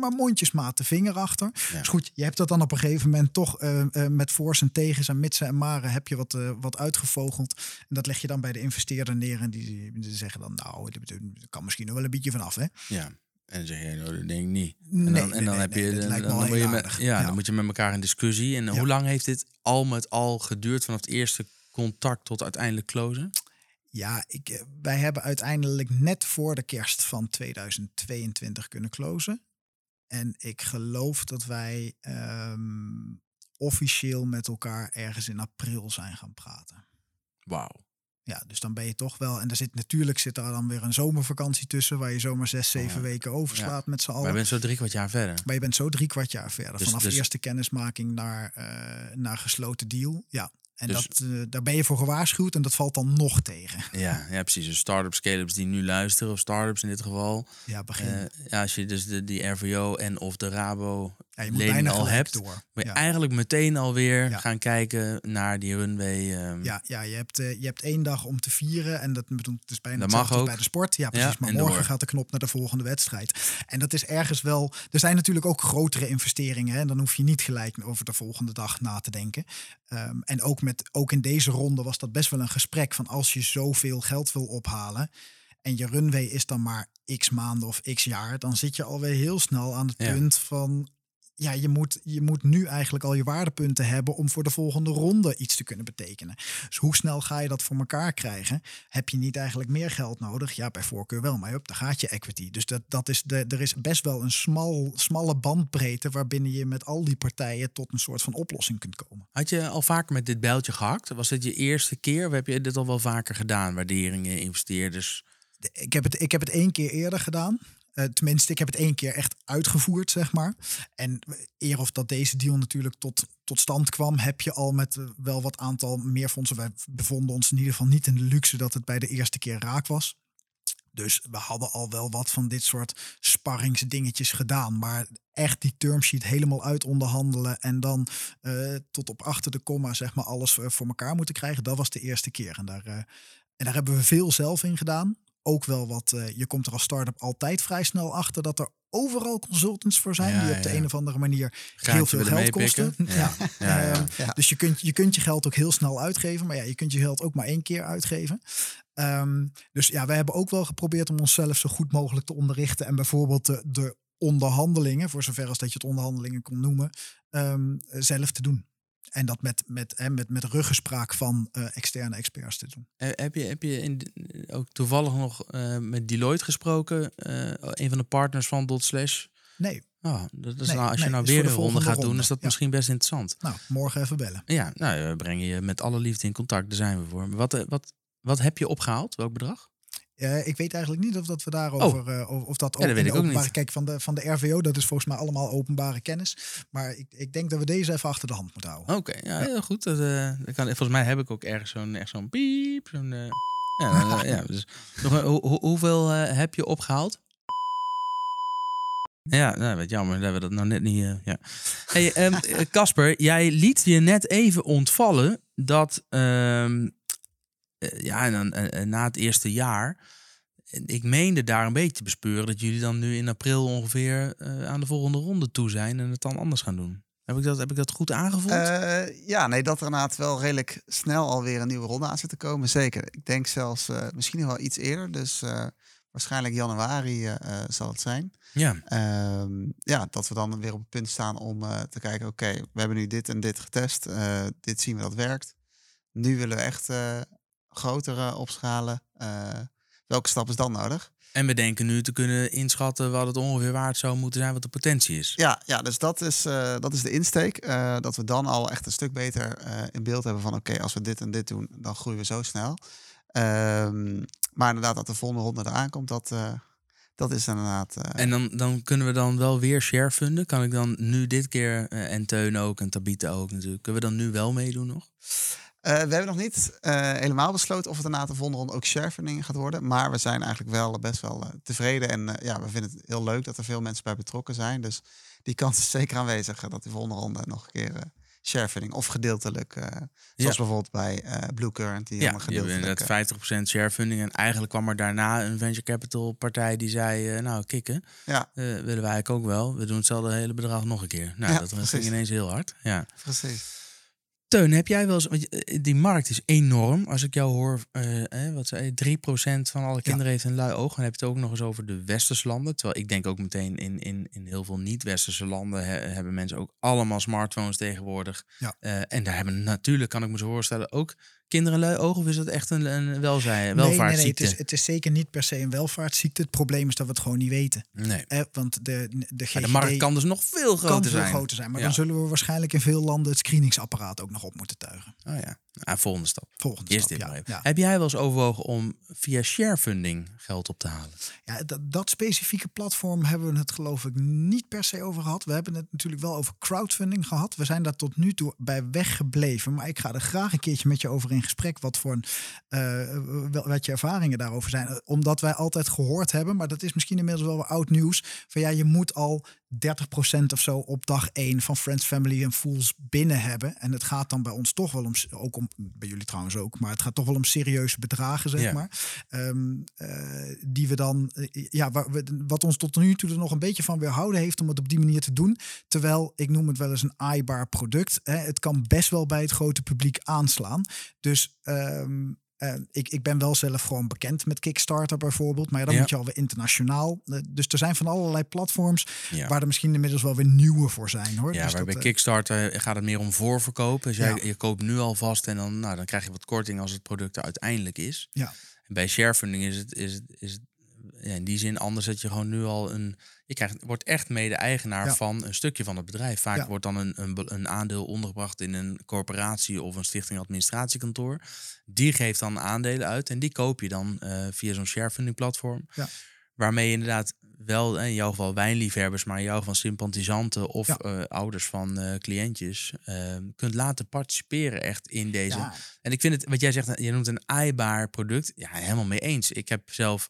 maar mondjesmaat de vinger achter. Ja. Is goed, je hebt dat dan op een gegeven moment toch eh, eh, met voor's en tegens en mitsen en maren heb je wat, eh, wat uitgevogeld. En dat leg je dan bij de investeerder neer en die, die zeggen dan, nou, er kan misschien nog wel een beetje vanaf, hè? Ja. En dan zeg je, nou, dat denk ik niet. En dan, nee, en dan nee, heb nee, je, dat dan, dan moet je met, ja, Ja. dan moet je met elkaar in discussie. En hoe lang heeft dit al met al geduurd vanaf het eerste contact tot uiteindelijk closen? Ja, ik, wij hebben uiteindelijk net voor de kerst van 2022 kunnen closen. En ik geloof dat wij ehm, officieel met elkaar ergens in april zijn gaan praten. Wauw. Ja, dus dan ben je toch wel. En er zit natuurlijk zit daar dan weer een zomervakantie tussen, waar je zomaar zes, zeven ja. weken overslaat met z'n Maar allen. je bent zo drie kwart jaar verder. Maar je bent zo drie kwart jaar verder. Dus- Vanaf dus- eerste kennismaking naar, eh, naar gesloten deal. Ja. En Dus- dat, eh, daar ben je voor gewaarschuwd en dat valt dan nog tegen. [LAUGHS] Ja, ja precies. Dus start-ups, scale-ups die nu luisteren, of start-ups in dit geval. Ja, begin. Eh, ja, als je dus de, die RVO en of de Rabo ja, je moet lening al hebt, door. moet je Ja. eigenlijk meteen alweer Ja. gaan kijken naar die runway. ehm, Ja, ja je, hebt, eh, je hebt één dag om te vieren. En dat bedoelt dus bijna Dat mag ook. bij de sport. Ja, precies. Ja, maar en morgen door. gaat de knop naar de volgende wedstrijd. En dat is ergens wel. Er zijn natuurlijk ook grotere investeringen. Hè, en dan hoef je niet gelijk over de volgende dag na te denken. Ehm, en ook, met, ook in deze ronde was dat best wel een gesprek van als je zoveel geld wil ophalen. En je runway is dan maar x maanden of x jaar. Dan zit je alweer heel snel aan het punt van ja, je moet, je moet nu eigenlijk al je waardepunten hebben om voor de volgende ronde iets te kunnen betekenen. Dus hoe snel ga je dat voor elkaar krijgen? Heb je niet eigenlijk meer geld nodig? Ja, bij voorkeur wel, maar op, daar gaat je equity. Dus dat, dat is de, er is best wel een smal, smalle bandbreedte waarbinnen je met al die partijen tot een soort van oplossing kunt komen. Had je al vaker met dit bijltje gehakt? Was dit je eerste keer? Of heb je dit al wel vaker gedaan? Waarderingen, investeerders? De- Ik heb het, ik heb het één keer eerder gedaan. Eh, tenminste, ik heb het één keer echt uitgevoerd, zeg maar. En eer of dat deze deal natuurlijk tot, tot stand kwam, heb je al met eh, wel wat aantal meer fondsen. Wij bevonden ons in ieder geval niet in de luxe dat het bij de eerste keer raak was. Dus we hadden al wel wat van dit soort sparringsdingetjes gedaan. Maar echt die termsheet helemaal uit onderhandelen en dan eh, tot op achter de komma zeg maar alles eh, voor elkaar moeten krijgen. Dat was de eerste keer. En daar, eh, en daar hebben we veel zelf in gedaan. Ook wel wat, eh, je komt er als start-up altijd vrij snel achter dat er overal consultants voor zijn Ja, die op de ja. een of andere manier Graantje heel veel geld kosten. [LAUGHS] Ja. Ja, ja. Ehm, Ja. Dus je kunt, je kunt je geld ook heel snel uitgeven. Maar ja, je kunt je geld ook maar één keer uitgeven. Ehm, dus ja, wij hebben ook wel geprobeerd om onszelf zo goed mogelijk te onderrichten. En bijvoorbeeld de, de onderhandelingen, voor zover als dat je het onderhandelingen kon noemen, ehm, zelf te doen. En dat met, met, hè, met, met ruggespraak van eh, externe experts te doen. Eh, Heb je, heb je in, ook toevallig nog eh, met Deloitte gesproken? Eh, een van de partners van Dot Slash? Nee, Oh, dat is Nee, nou, als je nee, nou weer de ronde volgende gaat doen, is dat ja. misschien best interessant. Nou, morgen even bellen. Ja, nou, we brengen je met alle liefde in contact. Daar zijn we voor. Wat, eh, wat, wat heb je opgehaald? Welk bedrag? Eh, ik weet eigenlijk niet of dat we daarover, eh, of, of dat Oh. Ja, dat ook weet ik ook niet. kijk van de, van de RVO, dat is volgens mij allemaal openbare kennis. Maar ik, ik denk dat we deze even achter de hand moeten houden. Oké, ja, heel goed. Dat, eh, dat kan, volgens mij heb ik ook ergens zo'n echt zo'n piep. Zo'n, [LAUGHS] ja, dus, nog, hoeveel heb je opgehaald? Ja, nou, wat jammer dat we dat nou net niet. eh, ja. Hey, ehm, eh, Casper, jij liet je net even ontvallen dat. ehm, eh, ja, en dan, eh, eh, na het eerste jaar. Ik meende daar een beetje te bespeuren dat jullie dan nu in april ongeveer eh, aan de volgende ronde toe zijn en het dan anders gaan doen. Heb ik dat, heb ik dat goed aangevoeld? Eh, ja, nee, dat er inderdaad wel redelijk snel alweer een nieuwe ronde aan zit te komen. Zeker. Ik denk zelfs eh, misschien nog wel iets eerder. Dus eh, waarschijnlijk januari eh, eh, zal het zijn. ja. Ehm, ja, dat we dan weer op het punt staan om eh, te kijken, oké, we hebben nu dit en dit getest. eh, dit zien we dat werkt. Nu willen we echt groter eh, opschalen. Eh, welke stap is dan nodig? En we denken nu te kunnen inschatten wat het ongeveer waard zou moeten zijn, wat de potentie is. Ja, ja dus dat is, eh, dat is de insteek. eh, dat we dan al echt een stuk beter in beeld hebben van... oké, als we dit en dit doen, dan groeien we zo snel. Ehm, maar inderdaad, dat de volgende ronde eraan komt, dat, dat is inderdaad... En dan, dan kunnen we dan wel weer share funden. Kan ik dan nu dit keer, en Teun ook, en Tabita ook natuurlijk. Kunnen we dan nu wel meedoen nog? Eh, we hebben nog niet eh, helemaal besloten of het na de volgende ronde ook sharefunding gaat worden. Maar we zijn eigenlijk wel best wel eh, tevreden. En eh, ja, we vinden het heel leuk dat er veel mensen bij betrokken zijn. Dus die kans is [LAUGHS] zeker aanwezig eh, dat die volgende ronde nog een keer eh sharefunding of gedeeltelijk. eh, zoals bijvoorbeeld bij eh Blue Current. Die Ja, gedeeltelijk. inderdaad 50% share funding. En eigenlijk kwam er daarna een venture capital partij die zei, eh, nou kikken, eh, ja, eh, willen wij eigenlijk ook wel. We doen hetzelfde hele bedrag nog een keer. Nou, Ja, dat precies. ging ineens heel hard. Ja. precies. Teun, heb jij wel eens, eh, die markt is enorm. Als ik jou hoor, eh, eh, wat zei je, 3% van alle kinderen heeft een lui oog. Dan heb je het ook nog eens over de westerse landen. Terwijl ik denk ook meteen in, in, in heel veel niet-westerse landen he- hebben mensen ook allemaal smartphones tegenwoordig. Ja. En daar hebben natuurlijk, kan ik me zo voorstellen, ook kinderen lui oog. Of is dat echt een, een welzijn, Nee, nee, nee, welvaartsziekte? het, is, het is zeker niet per se een welvaartsziekte. Het probleem is dat we het gewoon niet weten. Nee. Eh, want de, de, Maar de markt kan dus nog veel kan groter veel zijn. groter zijn. Maar Ja. dan zullen we waarschijnlijk in veel landen het screeningsapparaat ook nog op moeten tuigen. Oh ja, nou, volgende stap. Volgende Eerst stap, dit. Ja. Heb jij wel eens overwogen om via sharefunding geld op te halen? Ja, dat, dat specifieke platform hebben we het geloof ik niet per se over gehad. We hebben het natuurlijk wel over crowdfunding gehad. We zijn daar tot nu toe bij weggebleven. Maar ik ga er graag een keertje met je over in gesprek wat voor een, eh, wat je ervaringen daarover zijn. Omdat wij altijd gehoord hebben, maar dat is misschien inmiddels wel oud nieuws. Van ja, je moet al 30% of zo op dag 1 van Friends, Family en Fools binnen hebben. En het gaat dan bij ons toch wel om, ook om, bij jullie trouwens ook, maar het gaat toch wel om serieuze bedragen, zeg maar. Ehm, eh, die we dan, eh, ja, waar we, wat ons tot nu toe er nog een beetje van weerhouden heeft om het op die manier te doen. Terwijl, ik noem het wel eens een aaibaar product. Hè. Het kan best wel bij het grote publiek aanslaan. Dus ehm, eh, ik, ik ben wel zelf gewoon bekend met Kickstarter bijvoorbeeld. Maar ja, dan Ja. moet je alweer internationaal. Eh, dus er zijn van allerlei platforms Ja. waar er misschien inmiddels wel weer nieuwe voor zijn hoor. Ja, dus waar bij dat, eh, Kickstarter gaat het meer om voorverkoop. Dus jij, je koopt nu alvast en dan, nou, dan krijg je wat korting als het product er uiteindelijk is. Ja. En bij sharefunding is het, is het, is het ja, in die zin anders dat je gewoon nu al een... Je krijgt, wordt echt mede-eigenaar Ja. van een stukje van het bedrijf. Vaak Ja. wordt dan een, een, een aandeel ondergebracht in een corporatie of een stichting administratiekantoor. Die geeft dan aandelen uit en die koop je dan eh, via zo'n sharefunding platform. Ja. Waarmee je inderdaad wel, eh, in jouw geval wijnliefhebbers, maar in jouw geval sympathisanten of Ja. eh, ouders van cliëntjes, kunt laten participeren echt in deze. ja, En ik vind het, wat jij zegt, je noemt een aaibaar product. Ja, helemaal mee eens. Ik heb zelf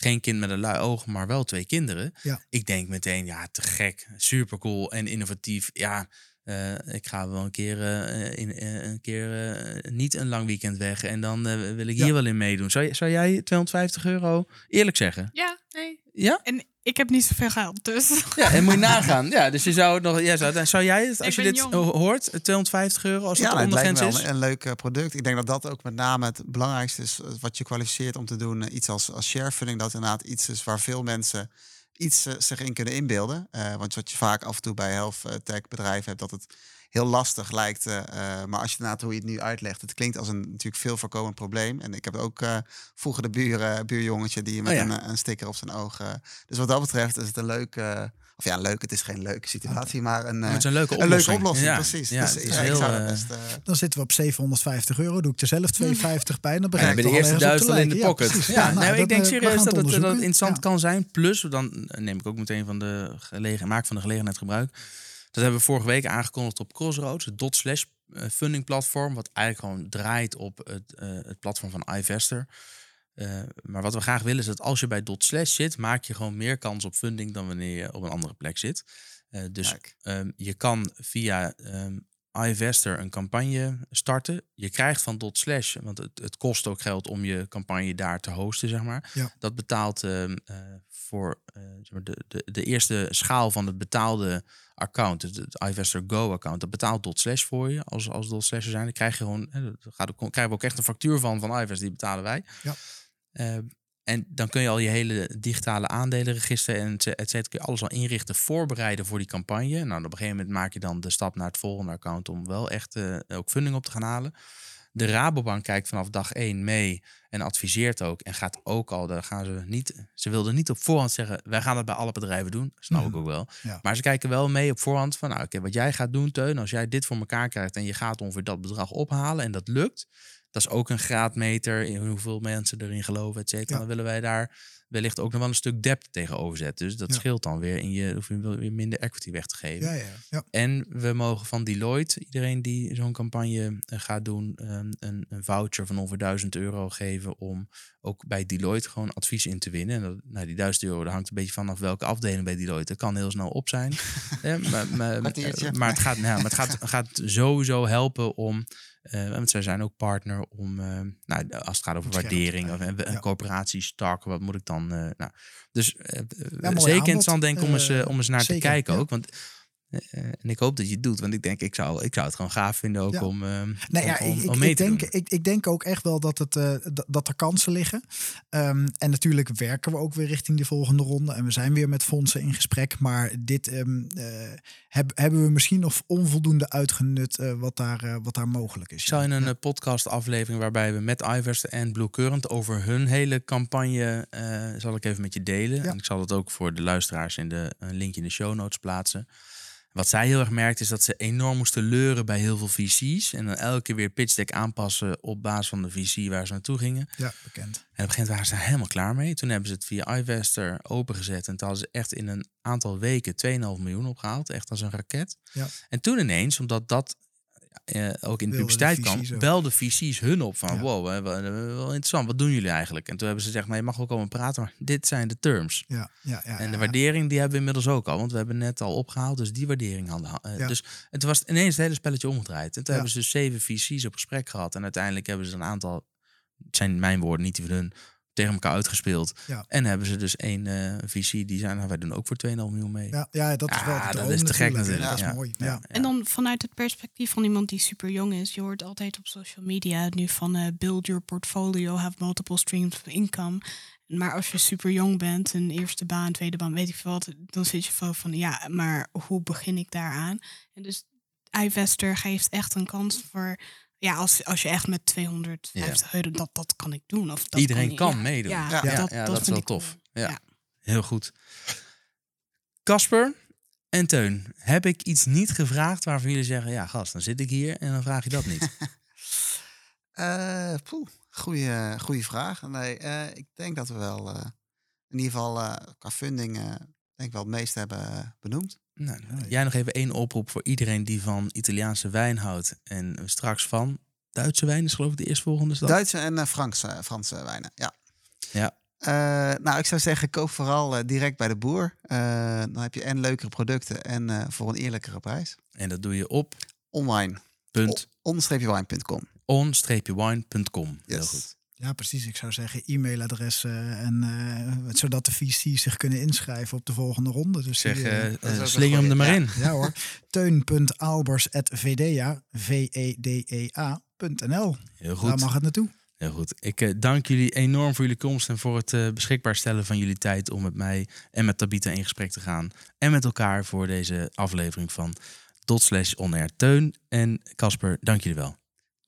geen kind met een lui oog, maar wel twee kinderen. Ja. Ik denk meteen, ja, te gek, super cool en innovatief. Ja, eh, ik ga wel een keer, eh, in, eh, een keer eh, niet een lang weekend weg en dan wil ik hier wel in meedoen. Zou, zou jij 250 euro eerlijk zeggen? Ja, nee. Ja? En ik heb niet zoveel geld, dus... Ja, en moet je [LAUGHS] nagaan. Ja, dus je zou het nog. Ja, zou, zou jij het, als Ik je dit jong. hoort, 250 euro als het Ja, de het lijkt ondergrens me wel is? een, een leuk eh, product. Ik denk dat dat ook met name het belangrijkste is eh, wat je kwalificeert om te doen. eh, iets als, als sharefunding, dat inderdaad iets is waar veel mensen iets eh, zich in kunnen inbeelden. Eh, want wat je vaak af en toe bij health eh, tech bedrijven hebt, dat het heel lastig lijkt. eh, eh, maar als je inderdaad hoe je het nu uitlegt, het klinkt als een natuurlijk veel voorkomend probleem. En ik heb ook eh, vroeger de buren, buurjongetje die met Oh ja. een, een sticker op zijn oog. eh, dus wat dat betreft is het een leuke, of ja, leuk. Het is geen leuke situatie, maar een, Maar eh, het is een leuke een oplossing. leuke oplossing. Ja, Precies. Ja, dus is heel, best. Dan zitten we op 750 euro. Doe ik er zelf [LAUGHS] 250 bij. Dan Ja, ik de eerste duizend al in de pocket. Ja, nou, dat, ik denk serieus dat het, dat het interessant Ja. kan zijn. Plus, dan neem ik ook meteen van de gelegen, maak van de gelegenheid gebruik. Dat hebben we vorige week aangekondigd op Crossroads, het dot slash eh, funding platform, wat eigenlijk gewoon draait op het, eh, het platform van iVester. Eh, maar wat we graag willen is dat als je bij dot slash zit, maak je gewoon meer kans op funding dan wanneer je op een andere plek zit. Dus ehm, je kan via ehm iVester een campagne starten. Je krijgt van dot slash, want het, het kost ook geld om je campagne daar te hosten, zeg maar. Ja. Dat betaalt ehm, eh, voor eh, de, de, de eerste schaal van het betaalde account, het, het iVester Go account, dat betaalt dot slash voor je als, als dot slash er zijn. Dan krijg je gewoon, hè, gaat, krijgen we ook echt een factuur van van iVester, die betalen wij. Ja. En dan kun je al je hele digitale aandelenregister en et cetera, kun je alles al inrichten, voorbereiden voor die campagne. Nou, op een gegeven moment maak je dan de stap naar het volgende account om wel echt eh, ook funding op te gaan halen. De Rabobank kijkt vanaf dag 1 mee en adviseert ook en gaat ook al, daar gaan ze niet, ze wilden niet op voorhand zeggen, wij gaan dat bij alle bedrijven doen, snap ik Mhm. ook wel. Ja. Maar ze kijken wel mee op voorhand van, nou oké, wat jij gaat doen Teun, als jij dit voor elkaar krijgt en je gaat ongeveer dat bedrag ophalen en dat lukt, dat is ook een graadmeter in hoeveel mensen erin geloven, et cetera. Ja. Dan willen wij daar wellicht ook nog wel een stuk depth tegenover zetten. Dus dat Ja. scheelt dan weer in je, hoef je weer minder equity weg te geven. Ja, ja, ja. En we mogen van Deloitte, iedereen die zo'n campagne eh, gaat doen, ehm, een, een voucher van ongeveer 1000 euro geven om ook bij Deloitte gewoon advies in te winnen. En dat, nou, die 1000 euro, dat hangt een beetje vanaf welke afdeling bij Deloitte. Dat kan heel snel op zijn. [LAUGHS] Eh, maar, maar, maar het gaat, nou, maar het gaat, gaat sowieso helpen om, want zij zijn ook partner om, eh, nou, als het gaat over scherp waardering of een, coöperatie, stark, wat moet ik dan, eh, nou, dus eh, zeker aanbod. interessant denk ik om eens, eh, Eh, om eens naar zeker, te kijken ook. Want eh, eh, en ik hoop dat je het doet, want ik denk, ik zou, ik zou het gewoon gaaf vinden ook Ja. om, eh, Nou ja, om, ik, om mee ik te denk, doen. ik, ik denk ook echt wel dat, het, eh, dat, er kansen liggen. Ehm, en natuurlijk werken we ook weer richting die volgende ronde. En we zijn weer met fondsen in gesprek. Maar dit ehm, eh, heb, hebben we misschien nog onvoldoende uitgenut eh, wat, daar, eh, wat daar mogelijk is. Ik zou in een Ja. eh, podcast aflevering waarbij we met Ivers en Blue Current over hun hele campagne eh, zal ik even met je delen. En ik zal het ook voor de luisteraars in de een linkje in de show notes plaatsen. Wat zij heel erg merkt is dat ze enorm moesten leuren bij heel veel VC's. En dan elke keer weer pitch deck aanpassen op basis van de VC waar ze naartoe gingen. ja, bekend. En op een gegeven moment waren ze daar helemaal klaar mee. Toen hebben ze het via iVester opengezet. En toen hadden ze echt in een aantal weken 2,5 miljoen opgehaald. Echt als een raket. Ja. En toen ineens, omdat dat eh, ook in de publiciteit kwam, ook. belden VC's hun op van Ja. wow, hè, wel, wel interessant, wat doen jullie eigenlijk? En toen hebben ze gezegd, nou, je mag wel komen praten, maar dit zijn de terms. Ja, ja, ja, En de waardering die hebben we inmiddels ook al, want we hebben net al opgehaald, dus die waardering hadden. eh. Dus het was ineens het hele spelletje omgedraaid. En toen hebben ze dus zeven VC's op gesprek gehad en uiteindelijk hebben ze een aantal, het zijn mijn woorden, niet die van hun, tegen elkaar uitgespeeld. Ja. En hebben ze dus één eh, VC die zijn, nou, wij doen ook voor 2,5 miljoen mee. Ja, ja, dat is wel Ja, de dat is te gek natuurlijk. natuurlijk. Ja, dat is Ja. mooi. Ja. Ja. En dan vanuit het perspectief van iemand die super jong is. Je hoort altijd op social media nu van eh, build your portfolio, have multiple streams of income. Maar als je super jong bent, een eerste baan, tweede baan, weet ik veel wat, dan zit je van, van ja, maar hoe begin ik daaraan? En dus iVester geeft echt een kans voor, ja, als, als je echt met 250 euro, dat, dat kan ik doen. Of dat Iedereen kan, ja, meedoen. Ja, Ja, Ja, dat, ja, dat, dat is wel tof. cool. Ja. Ja. Heel goed. Casper en Teun, heb ik iets niet gevraagd waarvan jullie zeggen, ja gast, dan zit ik hier en dan vraag je dat niet. [LAUGHS] Eh, poeh, goeie, goeie vraag. Nee, eh, ik denk dat we wel eh, in ieder geval eh, qua funding eh, denk ik wel het meeste hebben benoemd. Nou, jij nog even één oproep voor iedereen die van Italiaanse wijn houdt en straks van Duitse wijn is geloof ik de eerstvolgende stap. Duitse en eh, Franse, Franse wijnen, ja. Ja. Eh, nou, ik zou zeggen, koop vooral eh, direct bij de boer. Dan heb je en leukere producten en voor een eerlijkere prijs. En dat doe je op Online. punt on-wine.com. on-wine.com. Heel goed. Ja, precies. Ik zou zeggen e-mailadressen en eh, zodat de VC's zich kunnen inschrijven op de volgende ronde. Dus Zeg, die, eh, eh, slinger hem er maar Ja. in. [LAUGHS] ja hoor. Teun.aalbers.vdea, V-E-D-E-A.nl. Heel Daar goed. mag het naartoe. Heel goed. Ik eh, dank jullie enorm voor jullie komst en voor het eh, beschikbaar stellen van jullie tijd om met mij en met Tabita in gesprek te gaan. En met elkaar voor deze aflevering van dot slash onair. Teun en Casper, dank jullie wel.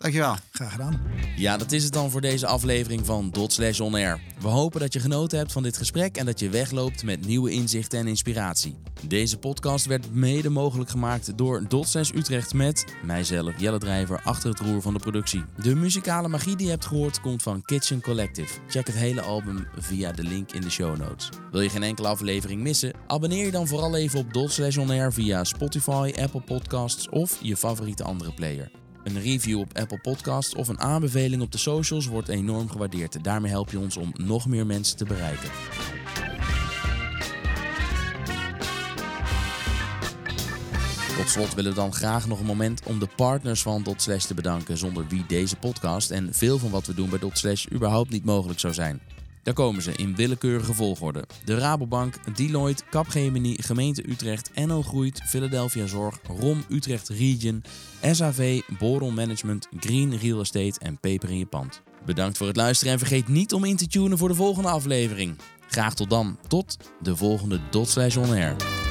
Dankjewel. Graag gedaan. Ja, dat is het dan voor deze aflevering van Dot Slash On Air. We hopen dat je genoten hebt van dit gesprek en dat je wegloopt met nieuwe inzichten en inspiratie. Deze podcast werd mede mogelijk gemaakt door Dot Slash Utrecht met mijzelf, Jelle Drijver, achter het roer van de productie. De muzikale magie die je hebt gehoord komt van Kitchen Collective. Check het hele album via de link in de show notes. Wil je geen enkele aflevering missen? Abonneer je dan vooral even op Dot Slash On Air via Spotify, Apple Podcasts of je favoriete andere player. Een review op Apple Podcasts of een aanbeveling op de socials wordt enorm gewaardeerd. Daarmee help je ons om nog meer mensen te bereiken. Tot slot willen we dan graag nog een moment om de partners van Dot Slash te bedanken, zonder wie deze podcast en veel van wat we doen bij Dot Slash überhaupt niet mogelijk zou zijn. Daar komen ze in willekeurige volgorde. De Rabobank, Deloitte, Capgemini, Gemeente Utrecht, NL Groeit, Philadelphia Zorg, ROM Utrecht Region, SAV, Boron Management, Green Real Estate en Peper in je pand. Bedankt voor het luisteren en vergeet niet om in te tunen voor de volgende aflevering. Graag tot dan. Tot de volgende Dot Air.